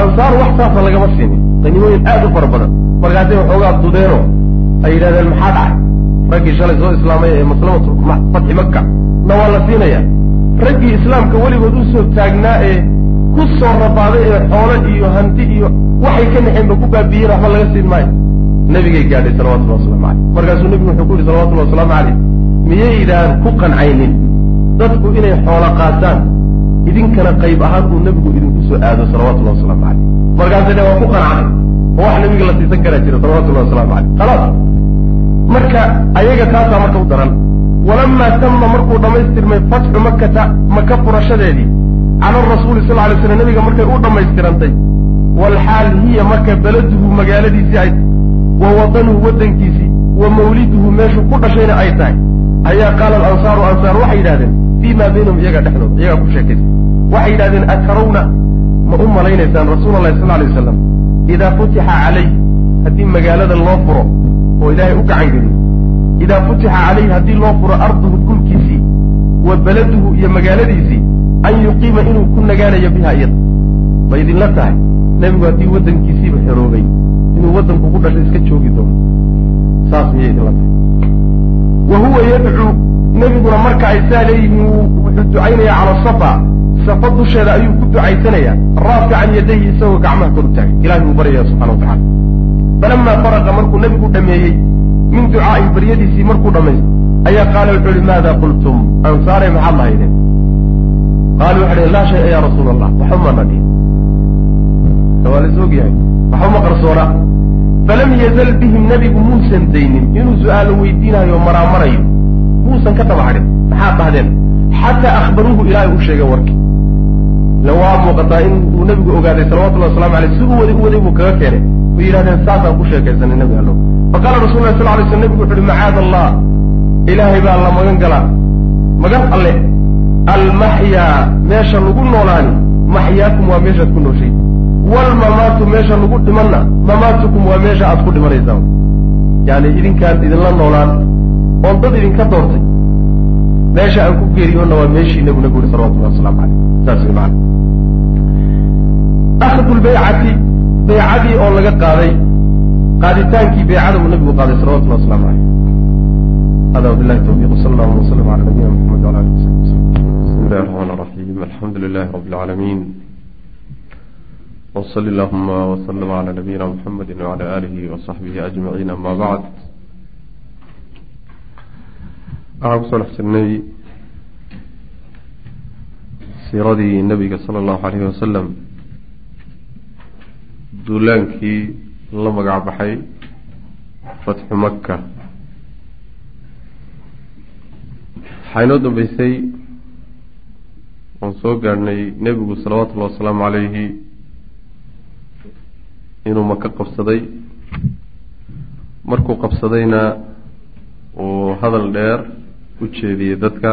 Ansaar wax saasa lagama siinin. Hanimooyin aad u fara badan. Markaasay waxoogaa dudeeno ay yidhahdeen maxaa dhacay raggii shalay soo islaamay ee maslamatu fatxi maka na waa la siinaya. Raggii islaamka weligood u soo taagnaa ee ku soo rabaaday ee xoolo iyo hanti iyo waxay ka naxeenba ku baabiyeen waxba laga siin maayo. Nabigay gaadhay salawatullahi waslamu caleyh markaasuu nebigu wuxuu ku yihi salawatullahi wasalaamu caleyh miyaydaan ku qancaynin. Dadku inay xoolo qaataan idinkana qayb ahaan uu nebigu idinku soo aado salawatullahi wasalaamu caleyh markaasay dhe waa ku qancay oo wax nabiga la siisan karaa jira salawatullahi wasalaamu caleyh khalaas marka ayaga taasaa marka u daran. Walamaa tama markuu dhammaystirmay fatxu makata maka furashadeedii cala rasuuli sal lay slam nabiga markay u dhammaystirantay. Walxaal hiya marka beladuhu magaaladiisii ay wa wadanuhu waddankiisii wa mawliduhu meeshuu ku dhashayna ay tahay. Ayaa qaala alansaaru ansaar waxay yidhahdeen fii maa baynahum iyaga dhexdooda iyagaa ku sheekaysa waxay yidhahdeen atarawna ma u malaynaysaan rasuula allahi sal lay wasalam idaa futixa calayh haddii magaalada loo furo oo ilaahay u gacan geliyo idaa futixa calayh haddii loo furo arduhu dhulkiisii wa beladuhu iyo magaaladiisii an yuqiima inuu ku nagaanayo biha iyada. Ma idinla tahay? Nebigu haddii waddankiisiiba xeroobay inuu waddanku ku dhashay iska joogi doono saas miyay idinla tahay wa huwa yadcuu nebiguna marka ay saa leeyihiin wuxuu ducaynaya cala safa. Safo dusheeda ayuu ku ducaysanayaa raafican yadayhi isagoo gacmaha kor u taagay ilahay buu baryaya subxana wa tacala falamaa faraqa markuu nebigu dhameeyey min ducaa'ihi baryadiisii markuu dhammaystay ayaa qaala wuxuu ihi maada qultum? Ansaare maxaad lahaydeen qaalu waxay dhhen laa shaya ya rasuula allah waxba maana dhihin. Waa la is ogyahay waxba ma qarsoona falam yazal bihim nebigu muusan daynin inuu su'aalo weydiinayo maraamarayo muusan ka tabacdhin maxaad dhahdeen xataa akhbaruuhu ilaahay u sheegay warkii la waa muuqataa in uu nebigu ogaaday salawatullahi waslamu aleyh siduu waday u waday buu kaga keenay way yidhahdeen saasaan ku sheekaysanay nebi allo faqala rasul lah sal lay sl nebigu wuxu uhi macaada allah ilaahay baa la magan galaa magan alle almaxyaa meesha lagu noolaani maxyaakum waa meeshaad ku nooshay walmamaatu meesha lagu dhimanna mamaatukum waa meesha aad ku dhimanaysaan. Yani idinkaan idinla noolaan oon dad idinka doortay. Meesha aan ku geeriyoonna waa meeshii nabiguna guuri salawatullahi waslamu caleyh saas wey maana ahdu lbaycati baycadii oo laga qaaday qaaditaankii baycada uu nabigu qaaday salawatullah waslamu caleyh hada wabillahi tawfiiq wsala allahu waslam ala nabiyina muxamed wala alih wasabi waslm bismi illahi raxmaan raxiim alxamdu lilahi rabbi lcaalamiin وصل اللهم وسلم على نبينا محمد وعلى آله وصحبه أجمعين أما بعد أعرف صلح سني سيردي النبي صلى الله عليه وسلم دولانكي لما قعب حي فتح مكة حينو دنبيسي waan soo gaadhnay nebigu salawaatullahi wasalaamu calayhi inuu maka qabsaday. Markuu qabsadayna uu hadal dheer u jeediyey dadka.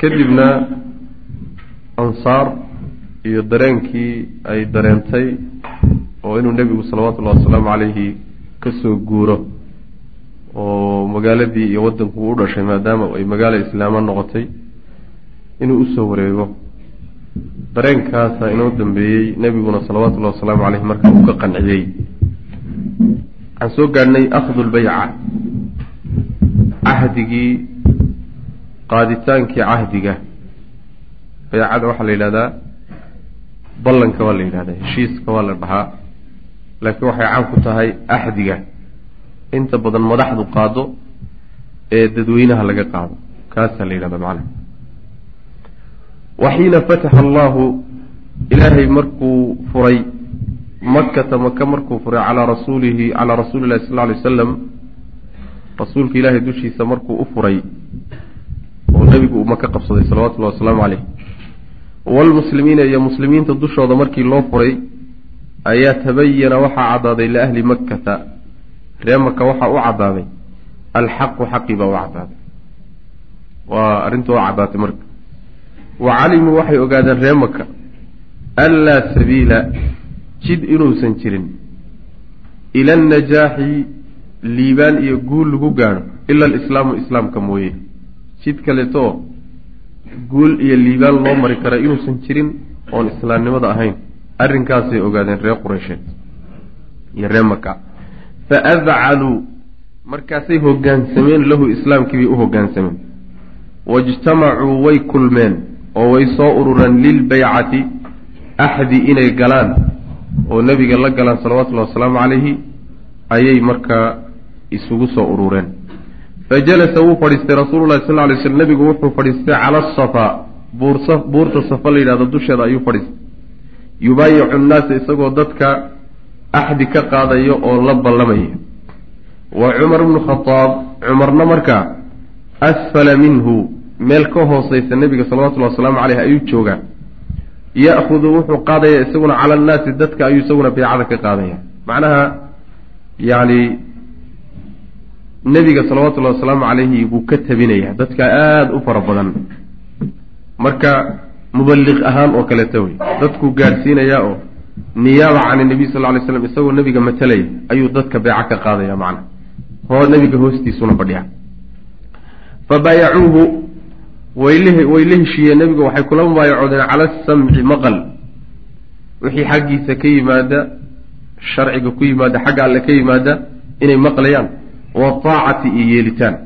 Kadibna ansaar iyo dareenkii ay dareentay oo inuu nebigu salawatullahi wasalaamu calayhi ka soo guuro oo magaaladii iyo waddanku u dhashay maadaama ay magaalo islaama noqotay inuu u soo wareego dareenkaasa inoo dambeeyey nebiguna salawatullahi wasalaamu caleyh markaa uu ka qanciyey. Waxaan soo gaadhnay akhdu lbayca cahdigii qaaditaankii cahdiga. Baycada waxaa la yidhahdaa ballanka waa la yidhahdaa heshiiska waa la dhahaa. Laakiin waxay caan ku tahay axdiga inta badan madaxdu qaado ee dadweynaha laga qaado. Kaasaa la yidhahda macnaha waxiina fataxa allahu ilaahay markuu furay makata maka markuu furay calaa rasuulihi calaa rasuuli llahi sal alay wasalam rasuulka ilaahay dushiisa markuu u furay oo nebigu uu maka qabsaday salawatullahi wasalaamu caleyh waalmuslimiina iyo muslimiinta dushooda markii loo furay ayaa tabayana waxaa caddaaday liahli makkata ree maka waxaa u caddaaday alxaqu xaqii baa u caddaaday. Waa arrintu waa caddaatay marka wa calimuu waxay ogaadeen ree maka anlaa sabiila jid inuusan jirin. Ila annajaaxi liibaan iyo guul lagu gaadho. Ila alislaamu islaamka mooye. Jid kaleetoo guul iyo liibaan loo mari kara inuusan jirin oon islaamnimada ahayn. Arrinkaasay ogaadeen reer qureysheed iyo ree maka faadcaluu markaasay hoggaansameen lahu islaamkii bay u hoggaansameen waijtamacuu way kulmeen oo way soo urureen lilbaycati axdi inay galaan oo nebiga la galaan salawatullahi wasalaamu calayhi ayay markaa isugu soo urureen. Fajalasa wuu fadhiistay rasuululahi sal lay slm nebigu wuxuu fadhiistay cala asafaa buursa buurta safa la yidhahdo dusheeda ayuu fadhiistay. Yubaayicu nnaasa isagoo dadka axdi ka qaadaya oo la ballamaya. Wa cumar bnu khadaab cumarna markaa asfala minhu meel ka hooseysa nebiga salawatullahi wasalaamu caleyh ayuu joogaa. Ya'hudu wuxuu qaadaya isaguna cala annaasi dadka ayuu isaguna beecada ka qaadaya. Macnaha yacni nebiga salawatullahi wasalaamu calayhi buu ka tabinaya. Dadka aada u fara badan. Marka muballiq ahaan oo kaleeta wey. Dadkuu gaadhsiinayaa oo niyaaba can nabiy sal ly slam isagoo nebiga matalaya ayuu dadka beeco ka qaadaya macna. Hoo nebiga hoostiisuna fadhiya fa wayle way la heshiiyeen nebiga waxay kula mubaayacoodeen cala asamci maqal. Wixii xaggiisa ka yimaada sharciga ku yimaada xagga alle ka yimaada inay maqlayaan wa taacati iyo yeelitaan.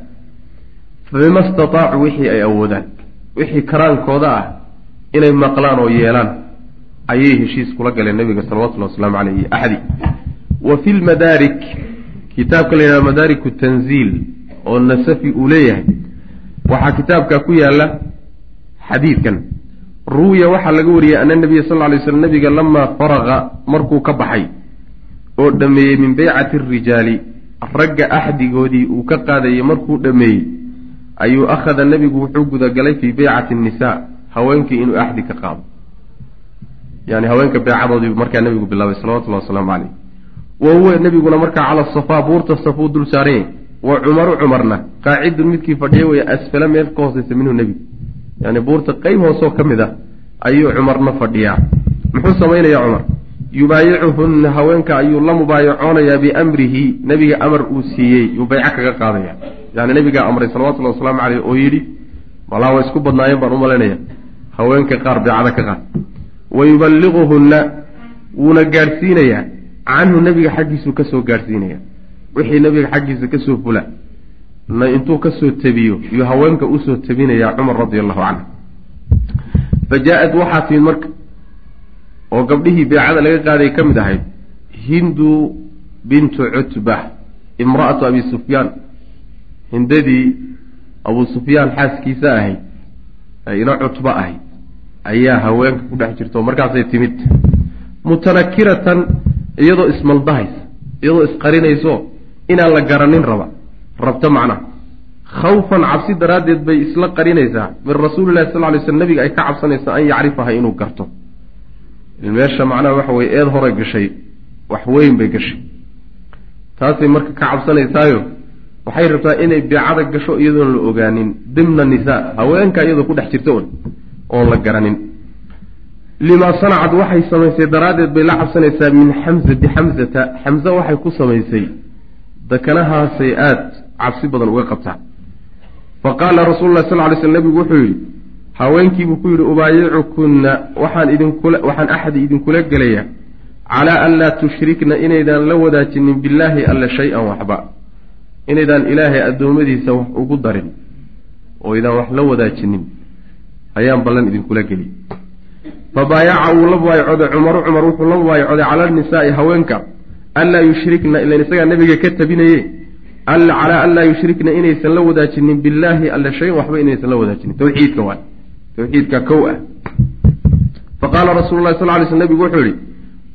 Fabima istataacuu wixii ay awoodaan. Wixii karaankooda ah inay maqlaan oo yeelaan ayay heshiis kula galeen nabiga salawatullahi wasalaamu caleyh iyo axdi wa fi lmadaarik kitaabka la yidhahda madaariku tanziil oo nasafi uu leeyahay waxaa kitaabka ku yaalla xadiidkan. Ruwiya waxaa laga wariyey ana nabiya sal ly slam nabiga lamaa faraqa markuu ka baxay oo dhameeyey min beycati arijaali ragga axdigoodii uu ka qaadayey markuu dhameeyey ayuu akhada nebigu wuxuu gudagalay fii beycati nnisaa haweenkii inuu axdi ka qaado. Yani haweenka beecadoodii markaa nebigu bilaabay salawatullahi wasalaamu caleyh wa huwa nebiguna markaa cala safaa buurta safuu dul saaranya wa cumaru cumarna qaacidun midkii fadhiya weeye asfala meel ka hooseysa minhu nebigu yani buurta qeyb hoosoo ka mid a ayuu cumarna fadhiyaa. Muxuu samaynayaa cumar yubaayicuhunna haweenka ayuu la mubaayacoonayaa biamrihi. Nebiga amar uu siiyey yuu bayco kaga qaadaya. Yani nebigaa amray salawatullahi wasalaamu caleyh oo yidhi malaa way isku badnaayeen baan u malaynaya haweenka qaar beecada ka qaad. Wa yuballiquhunna wuuna gaadhsiinayaa. Canhu nebiga xaggiisuu ka soo gaadhsiinaya wixii nebiga xaggiisa ka soo fula na intuu ka soo tebiyo yuu haweenka u soo tebinayaa cumar radi allahu canhu. Fa jaa-ad waxaa timid marka oo gabdhihii beecada laga qaaday ka mid ahayd hindu bintu cutba imra'atu abi sufyaan. Hindadii abuu sufyaan xaaskiisa ahayd ina cutba ahayd ayaa haweenka ku dhex jirta oo markaasay timid. Mutanakiratan iyadoo ismaldahaysa iyadoo isqarinayso inaan la garanin raba. Rabto macnaha khawfan cabsi daraaddeed bay isla qarinaysaa. Min rasuulillahi sal ly sl nabiga ay ka cabsanaysa an yacrifaha inuu garto. Meesha macnaha waxa weye eed hore gashay wax weyn bay gashay. Taasay marka ka cabsanaysaayo waxay rabtaa inay beecada gasho iyadoon la ogaanin. Dimna nisaa haweenka iyadoo ku dhex jirta un oon la garanin. Limaa sanacad waxay samaysay daraaddeed bay la cabsanaysaa min xamzati xamzata xamze waxay ku samaysay dakanahaasay aada cabsi badan uga qabtaa. Fa qaala rasuulu lah sal ly sl nabigu wuxuu yidhi haweenkiibuu ku yidhi ubaayicukunna waxaan idinkula waxaan axad idinkula gelayaa calaa an laa tushrikna inaydaan la wadaajinin billaahi alla shay-an waxba inaydaan ilaahay addoommadiisa wax ugu darin oo idaan wax la wadaajinin ayaan ballan idinkula geliy fa baayaca wuu la baayacooday cumaru cumar wuxuu la baayacooday cala nisaa'i haweenka anlaa yushrikna ilan isagaa nabiga ka tabinaye calaa an laa yushrikna inaysan la wadaajinin billaahi alla shay-an waxba inaysan la wadaajinin tawxiidka waay tawxiidka kow ah fa qaala rasuulu lahi sal ly sl nabigu wuxuu yihi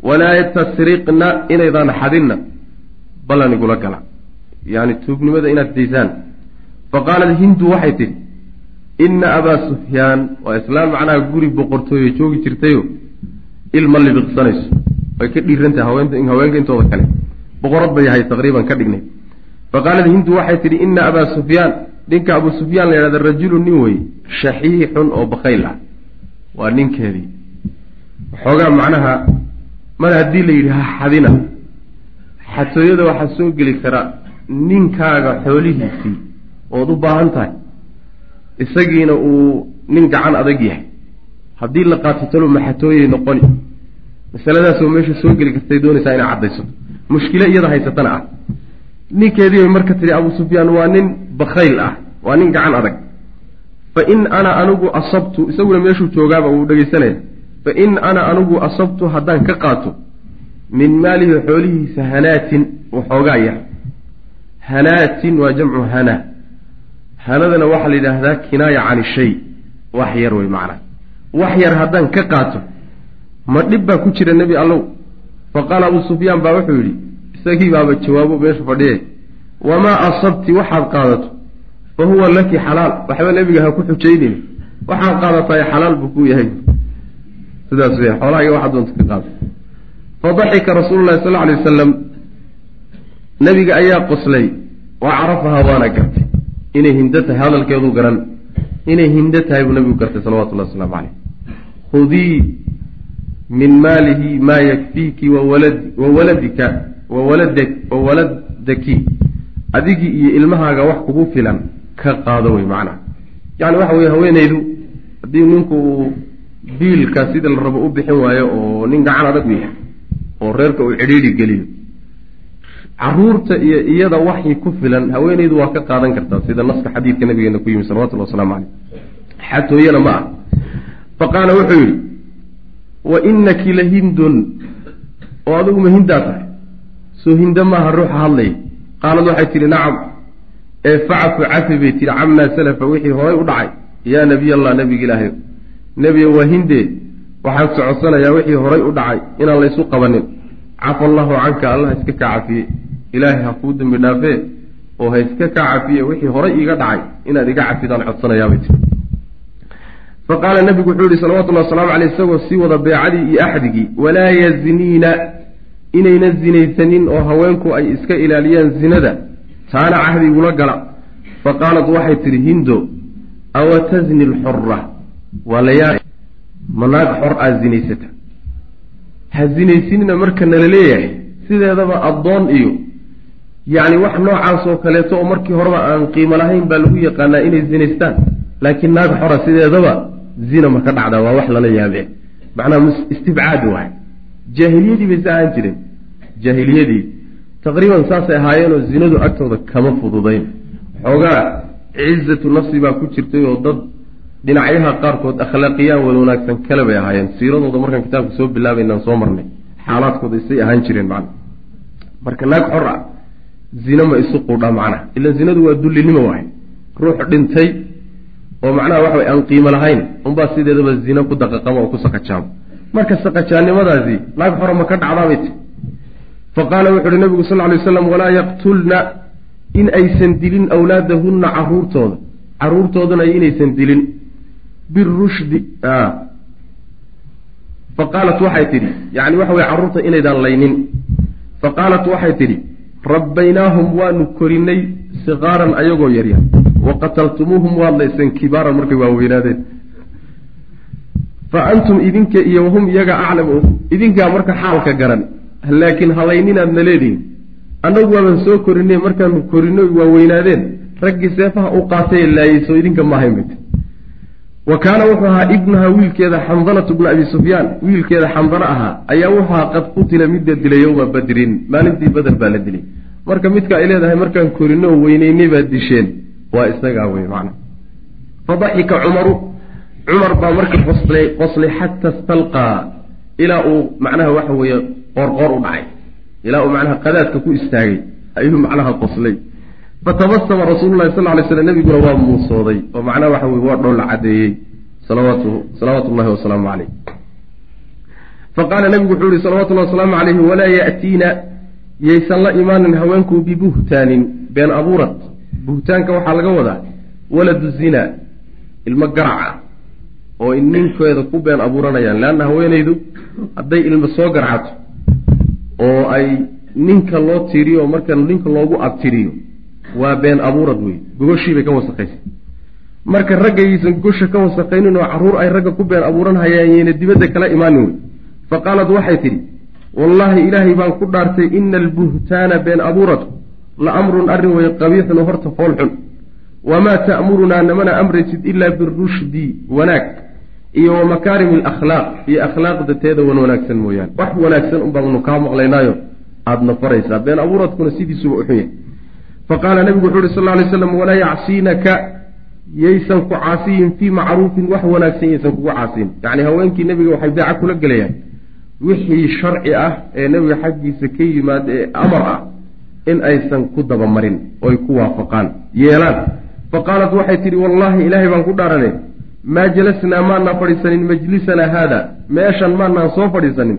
walaa tasriqna inaydaan xadinna ballan igula gala yani tuugnimada inaad daysaan fa qaalat hindu waxay tidhi ina abaa sufyaan waa islaan macnaha guri boqortooye joogi jirtayo ilma libiqsanayso way ka dhiirantahay haweenta haweenka intooda kale boqorad bay ahay taqriiban ka dhignay. Fa qaalat hindu waxay tidhi ina abaa sufyaan ninka abuu sufyaan la yidhahda rajulu nin wey shaxiixun oo bakayl ah waa ninkeedii. Waxoogaa macnaha mar haddii la yidhi ha xadina xatooyada waxaa soo geli kara ninkaaga xoolihiisii ood u baahan tahay isagiina uu nin gacan adag yahay. Haddii la qaato talo maxatooyay noqoni masaladaasoo meesha soo geli kartay doonaysaa inay caddaysato mushkilo iyada haysatana ah. Ninkeedii bay marka tidhi abuu sufyaan waa nin bakhayl ah waa nin gacan adag. Fa in ana anigu asabtu isaguna meeshuu joogaaba wuu dhegaysanaya fa in ana anigu asabtu haddaan ka qaato min maalihi xoolihiisa hanaatin waxoogaa yar hanaatin waa jamcu hana. Hanadana waxaa la yidhaahdaa kinaaya cani shay. Wax yar wey macnaa. Wax yar haddaan ka qaato ma dhib baa ku jira nebi allow? Fa qaala abuu sufyaan baa wuxuu yidhi isagii baaba jawaabo meesha fadhiyay wamaa asabti waxaad qaadato? Fa huwa laki xalaal. Waxba nebiga ha ku xujaynin. Waxaad qaadataay xalaal buu ku yahay. Sidaas weya xoolaha iyo waxaad doonta ka qaado fadaxika rasuulu llahi sal alay wasalam nebiga ayaa qoslay wa carafahaa waana gartay. Inay hindo tahay hadalkeedu garan. Inay hindo tahay buu nebigu gartay salawatullahi wasalaamu caleyh khudii min maalihi maa yakfiiki wawalad wawaladika wawalada wawaladaki adigii iyo ilmahaaga wax kugu filan ka qaado wey macnaha yacni waxa weye haweeneydu haddii ninku uu biilka sida la rabo u bixin waayo oo nin gacan adag u yahay oo reerka uu cidhiidhi geliyo carruurta iyo iyada waxii ku filan haweeneydu waa ka qaadan kartaa sida naska xadiidka nabigeena ku yimi salawatullhi wasalaamu caleyh xatooyana ma ah. Fa qaala wuxuu yidhi wa inaki la hindun oo adigu ma hindaa tahay. Soo hinda maaha ruuxa hadlaya qaalad waxay tidhi nacam ee facfu cafi bay tihi camaa salafa wixii horay u dhacay. Yaa nebiy allah nebiga ilaahay. Nebiga waa hindee waxaan socodsanayaa wixii horay u dhacay inaan laysu qabanin. Cafa allahu canka allah iska kaa cafiye ilaahay ha kuu dembi dhaafee oo ha iska kaa cafiye wixii horay iiga dhacay inaad iga cafidaan codsanayaabay tii fa qaala nebigu wuxuu yihi salawatullahi wasalaamu caleyh isagoo sii wada beecadii iyo axdigii walaa yazniina inayna zinaysanin oo haweenku ay iska ilaaliyaan zinada taana cahdigula gala. Fa qaalat waxay tidhi hindo awa tazni lxura waa la yaa ma naag xor aad zinaysata. Ha zinaysinina marka nala leeyahay sideedaba addoon iyo. Yacni wax noocaas oo kaleeto oo markii horeba aan qiimo lahayn baa lagu yaqaanaa inay zinaystaan. Laakiin naag xora sideedaba zina ma ka dhacdaa waa wax lala yaabee macnaha istibcaad waay. Jaahiliyadii bay sa ahaan jireen. Jaahiliyadii. Taqriiban saasay ahaayeenoo zinadu agtooda kama fududayn. Xoogaa cizatu nafsi baa ku jirtay oo dad dhinacyaha qaarkood akhlaaqiyaan wada wanaagsan kale bay ahaayeen. Siiradooda markaan kitaabka soo bilaabaynaan soo marnay xaalaadkooda isay ahaan jireen macna. Marka naag xor ah zina ma isu quudhaa macnaha ilan zinadu waa dullinimo waay. Ruux dhintay oo macnaha waxa way aan qiimo lahayn unbaa sideedaba zina ku daqaqamo oo ku saqajaamo marka saqajaannimadaasi naag xora ma ka dhacdaabay ti fa qaala wuxu uhi nabigu sal ly waslam walaa yaqtulna in aysan dilin awlaadahunna caruurtooda. Caruurtoodana inaysan dilin. Birushdi fa qaalat waxay tidhi yani waxa weye carruurta inaydaan laynin. Fa qaalat waxay tidhi rabbaynaahum waanu korinay sikaaran ayagoo yaryar wa qataltumuuhum waad layseen kibaaran markay waaweynaadeen fa antum idinka iyo wahum iyaga aclamu idinkaa marka xaalka garan laakiin halayninaadna leedihin annagu waaban soo korinay markaanu korino waaweynaadeen raggii seefaha u qaatay laayay soo idinka maahayn bayt wa kaana wuxuu ahaa ibnuha wiilkeeda xandalatu bnu abi sufyaan wiilkeeda xandalo ahaa ayaa wuxuu ahaa qad qutila midda dilay yowma badrin maalintii bader baa la dilay marka midka ay leedahay markaan korino weyneynay baad disheen waa isagaa wey macna. Fadaxika cumaru. Cumar baa marka qoslay qoslay xata stalqaa ilaa uu macnaha waxa weeye qoorqoor u dhacay. Ilaa uu macnaha qadaadka ku istaagay ayuu macnaha qoslay. Fatabasama rasuululahi sal lay slam nabiguna waa muusooday. Oo macnaha waxa weye waa dhoolla cadeeyey salawaatu salawaatu llahi wasalaamu caleyh faqaala nabigu wuxuu yihi salawatullahi wasalaamu calayhi walaa ya'tiina yaysan la imaanin haweenku bibuhtaanin been abuurad buhtaanka waxaa laga wadaa waladu zina ilmo garaca oo ninkeeda ku been abuuranayaan. Leanna haweenaydu hadday ilmo soo garcato oo ay ninka loo tiriyo marka ninka loogu abtiriyo waa been abuurad wey gogoshiibay ka wasaqaysay marka raggaysan gogosha ka wasaqaynin oo carruur ay ragga ku been abuuran hayaan yayna dibadda kala imaanin wey fa qaalad waxay tidhi wallaahi ilaahay baan ku dhaartay ina albuhtaana been abuuradku la amrun arrin wey qabiixun horta fool xun wamaa ta'murunaa namana amraysid ilaa birushdi wanaag iyo wa makaarimi alakhlaaq iyo akhlaaqda teeda wan wanaagsan mooyaane wax wanaagsan un baanu kaa maqlaynaayo aadna faraysaa been abuuradkuna sidiisuba u xun yahay faqaala nabigu wuxu uhi sal ly slam walaa yacsiinaka yaysan ku caasiyin fii macruufin wax wanaagsan yaysan kugu caasiyin yacni haweenkii nebiga waxay beeca kula gelayaan wixii sharci ah ee nebiga xaggiisa ka yimaada ee amar ah in aysan ku dabamarin oy ku waafaqaan. Yeelaan fa qaalat waxay tidhi wallaahi ilaahay baan ku dhaarane. Maa jalasnaa maanaan fadhiisanin majlisanaa haada. Meeshan maanaan soo fadhiisanin.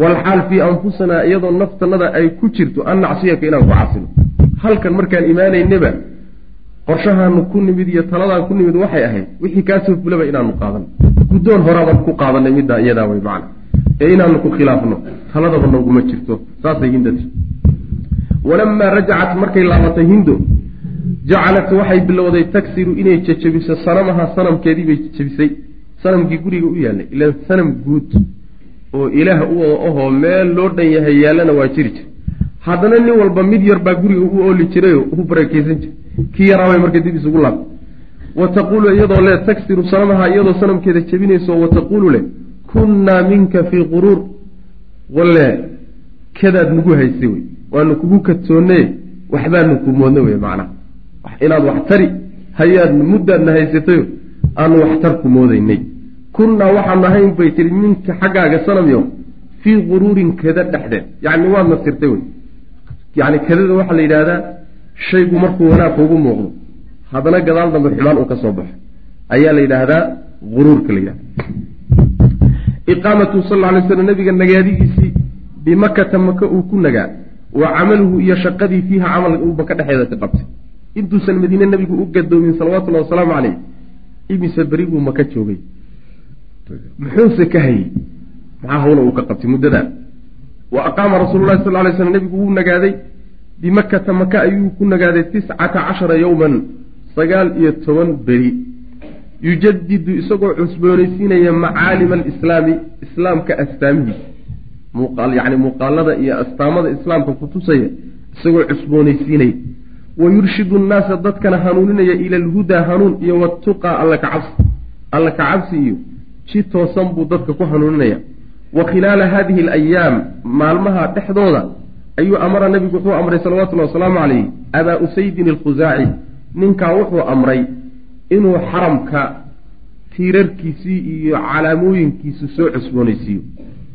Walxaal fii anfusanaa iyadoo naftanada ay ku jirto an nacsiyaka inaan ku casino halkan markaan imaanaynaba qorshahaanu ku nimid iyo taladaan ku nimid waxay ahayd wixii kaasoo fulaba inaanu qaadan. Guddoon horaabaan ku qaadanay middaa iyadaa way macna. Ee inaanu ku khilaafno taladaba nooguma jirto saasay hindati walamaa rajacat markay laabatay hindo jacalat waxay bilowday tagsiru inay jejebiso sanamaha sanamkeedii bay jejebisay sanamkii guriga u yaallay ilaan sanam guud oo ilaah u wada ahoo meel loo dhan yahay yaallana waa jiri jir haddana nin walba mid yar baa guriga u ooli jirayoo u barakeysan jiray kii yaraabay marka dib isugu laabtay wa taquulu iyadoo le tagsiru sanamaha iyadoo sanamkeeda jebinayso wa taquulu leh kunnaa minka fii quruur walle kadaad nagu haysay wey waanu kugu kadsoonne waxbaanu ku moodna wey macnaha inaad wax tari hayaad muddaadna haysatayo aan waxtarku moodaynay. Kunnaa waxaan ahayn bay tihi minka xaggaaga sanamyo fii quruurin kada dhexdeed yacni waad nasirtay wey yacni kadada waxaa la yidhahdaa shaygu markuu wanaag kuugu muuqdo haddana gadaal dambe xumaan uu ka soo baxo. Ayaa la yidhaahdaa quruurka la yidhahda iqaamatu sal alay slam nabiga nagaadigiisii bimakata maka uu ku nagaa wa camaluhu iyo shaqadii fiiha camal uu maka dhexeeda ka qabtay. Intuusan madiine nabigu u gadoomin salawatullahi wasalaamu caleyh imise beri buu maka joogay. Muxuuse ka hayey maxaa hawla uu ka qabtay muddadaa wa aqaama rasuulu lahi sal lay slam nabigu wuu nagaaday. Bimakata maka ayuu ku nagaaday tiscata cashara yowman sagaal iyo toban beri. Yujadidu isagoo cusboonaysiinaya macaalima alislaami islaamka astaamihiisa muuqaal yacni muuqaalada iyo astaamada islaamka kutusaya isagoo cusboonaysiinaya. Wa yurshidu nnaasa dadkana hanuuninaya ila alhudaa hanuun iyo watuqaa alla ka cabsi. Alla ka cabsi iyo ji toosan buu dadka ku hanuuninaya. Wa khilaala hadihi alayaam maalmaha dhexdooda ayuu amara nabigu wuxuu amray salawatullahi wasalaamu calayh abaa usaydin alkhusaaci ninkaa wuxuu amray inuu xaramka tiirarkiisii iyo calaamooyinkiisu soo cusboonaysiiyo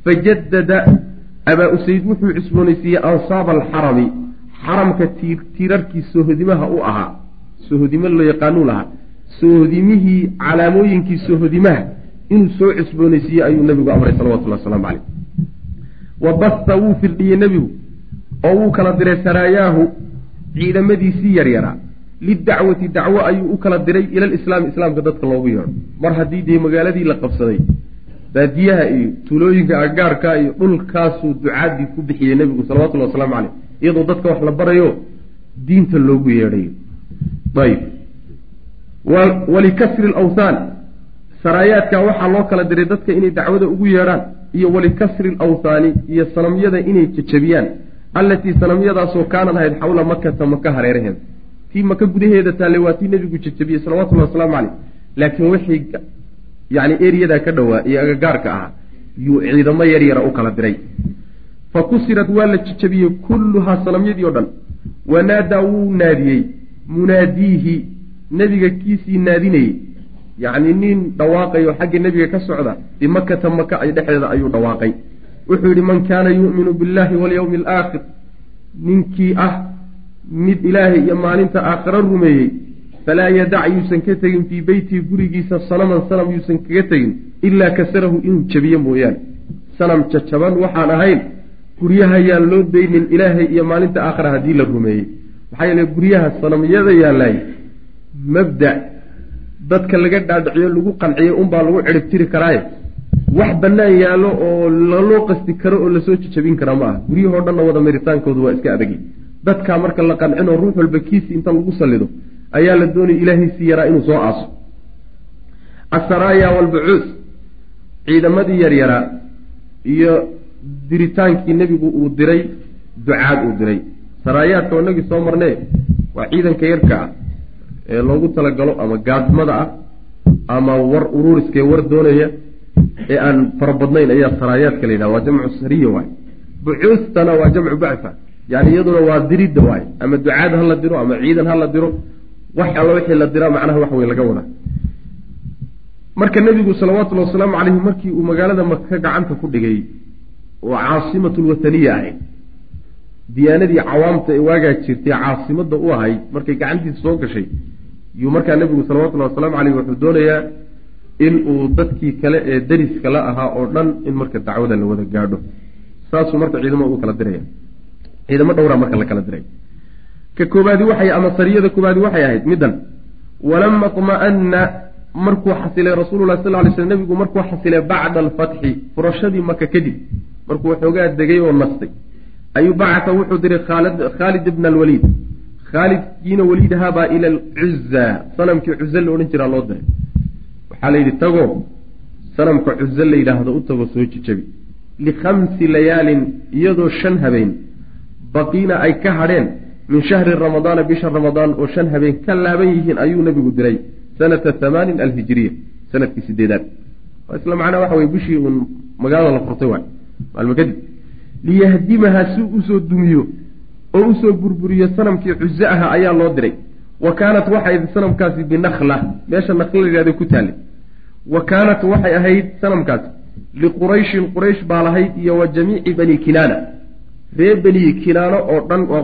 fajadada abaa usayd wuxuu cusboonaysiiyey ansaaba alxarami xaramka tiirarkii soohodimaha u ahaa soohodimo loo yaqaanuu lahaa soohodimihii calaamooyinkii soohodimaha inuu soo cusboonaysiiye ayuu nabigu amray salawatullahi wasalaamu caleyh wa basta wuu firdhiyey nebigu oo wuu kala diray saraayaahu ciidamadiisii yaryaraa lidacwati dacwo ayuu u kala diray ila lislaami islaamka dadka loogu yeedho mar haddii dee magaaladii la qabsaday baadiyaha iyo tuulooyinka agaarka iyo dhulkaasuu ducaadii ku bixiyey nebigu salawatullahi wasalaamu caleyh iyadoo dadka wax la barayo diinta loogu yeedhayo. Ayb walikasri lawthaan saraayaadka waxaa loo kala diray dadka inay dacwada ugu yeedhaan iyo walikasri lawthaani iyo sanamyada inay jajabiyaan allatii sanamyadaasoo kaanad ahayd xawla makata maka hareeraheeda. Tii maka gudaheeda taale waa tii nebigu jajabiyey salawatullahi wasalaamu caleyh laakiin wixii yani eriyadaa ka dhowaa iyo agagaarka ahaa yuu ciidamo yar yara u kala diray. Fa kusirad waa la jajabiyey kulluhaa sanamyadii o dhan. Wanaadaa wuu naadiyey munaadiihi nebiga kiisii naadinayey. Yacni nin dhawaaqayo xagga nebiga ka socda bimakata maka ay dhexdeeda ayuu dhawaaqay. Wuxuu yidhi man kaana yu'minu billahi walyawmi alaakhir ninkii ah mid ilaahay iyo maalinta aakhiro rumeeyey falaa yadac yuusan ka tegin fii beytihi gurigiisa sanaman sanam yuusan kaga tegin ilaa kasarahu inuu jabiyo mooyaane sanam jajaban waxaan ahayn guryaha yaan loo daynin ilaahay iyo maalinta aakhira haddii la rumeeyey maxaa yeele guryaha sanamyada yaalaay mabda dadka laga dhaadhiciyo lagu qanciyo unbaa lagu ciribtiri karaaye wax bannaan yaallo oo laloo qasti karo oo la soo jajabin kara ma aha guryahoo dhanna wada maritaankoodu waa iska adagay dadkaa marka la qancinoo ruux walba kiisi inta lagu sallido ayaa la doonaya ilaahaysii yaraa inuu soo aaso. Asaraaya walbucuus ciidamadii yaryaraa iyo diritaankii nebigu uu diray ducaad uu diray. Saraayaadka oo inagii soo marnee waa ciidanka yarka ah ee loogu talagalo ama gaadmada ah ama war ururiskee war doonaya ee aan fara badnayn ayaa saraayaadka la yidhaha waa jamcu sariya waay bucuustana waa jamcu bacfa yani iyaduna waa diridda waay ama ducaad ha la diro ama ciidan ha la diro wax alla wixii la diraa macnaha wax wey laga wadaa marka nebigu salawatullhi wasalaamu caleyhi markii uu magaalada maka gacanta ku dhigay oo caasimatu lwataniya ahayd diyaanadii cawaamta ee waagaa jirtay caasimadda u ahayd markay gacantiisa soo gashay yuu markaa nebigu salawatullahi wasalaamu caleyh wuxuu doonayaa in uu dadkii kale ee dariska la ahaa oo dhan in marka dacwada la wada gaadho. Saasuu marka ciidamo u kala diraya. Ciidamo dhowraa marka la kala diray ka koobaadi waxay ama sariyada koobaadi waxay ahayd middan. Walama طma'ana markuu xasilay rasuululah sal lay sl nebigu markuu xasilay bacda alfatxi furashadii maka kadib markuu waxoogaa degay oo nastay ayuu bacata wuxuu diray khaalid ibna alwaliid. Khaalidkiina waliid ahaabaa ila alcuza sanamkii cuze la odhan jiraa loo diray. Waxaa la yidhi tago sanamka cuze la yidhaahdo u tago soo jijabi likhamsi layaalin iyadoo shan habeen baqiina ay ka hadheen min shahri ramadaana bisha ramadaan oo shan habeen ka laaban yihiin ayuu nabigu diray sanata hamaanin alhijiriya sannadkii sideedaad isla macnaa waxa weye bishii uun magaalada la furtay waay. Maalmo kadib liyahdimaha si u soo dumiyo oo u soo burburiyo sanamkii cuze aha ayaa loo diray. Wa kaanat waxay sanamkaasi binakla meesha nakla la yihahda ku taallay wa kaanat waxay ahayd sanamkaasi liqurayshin quraysh baa lahayd iyo wa jamiici bani kinaana. Ree bani kinaano oo dhan waa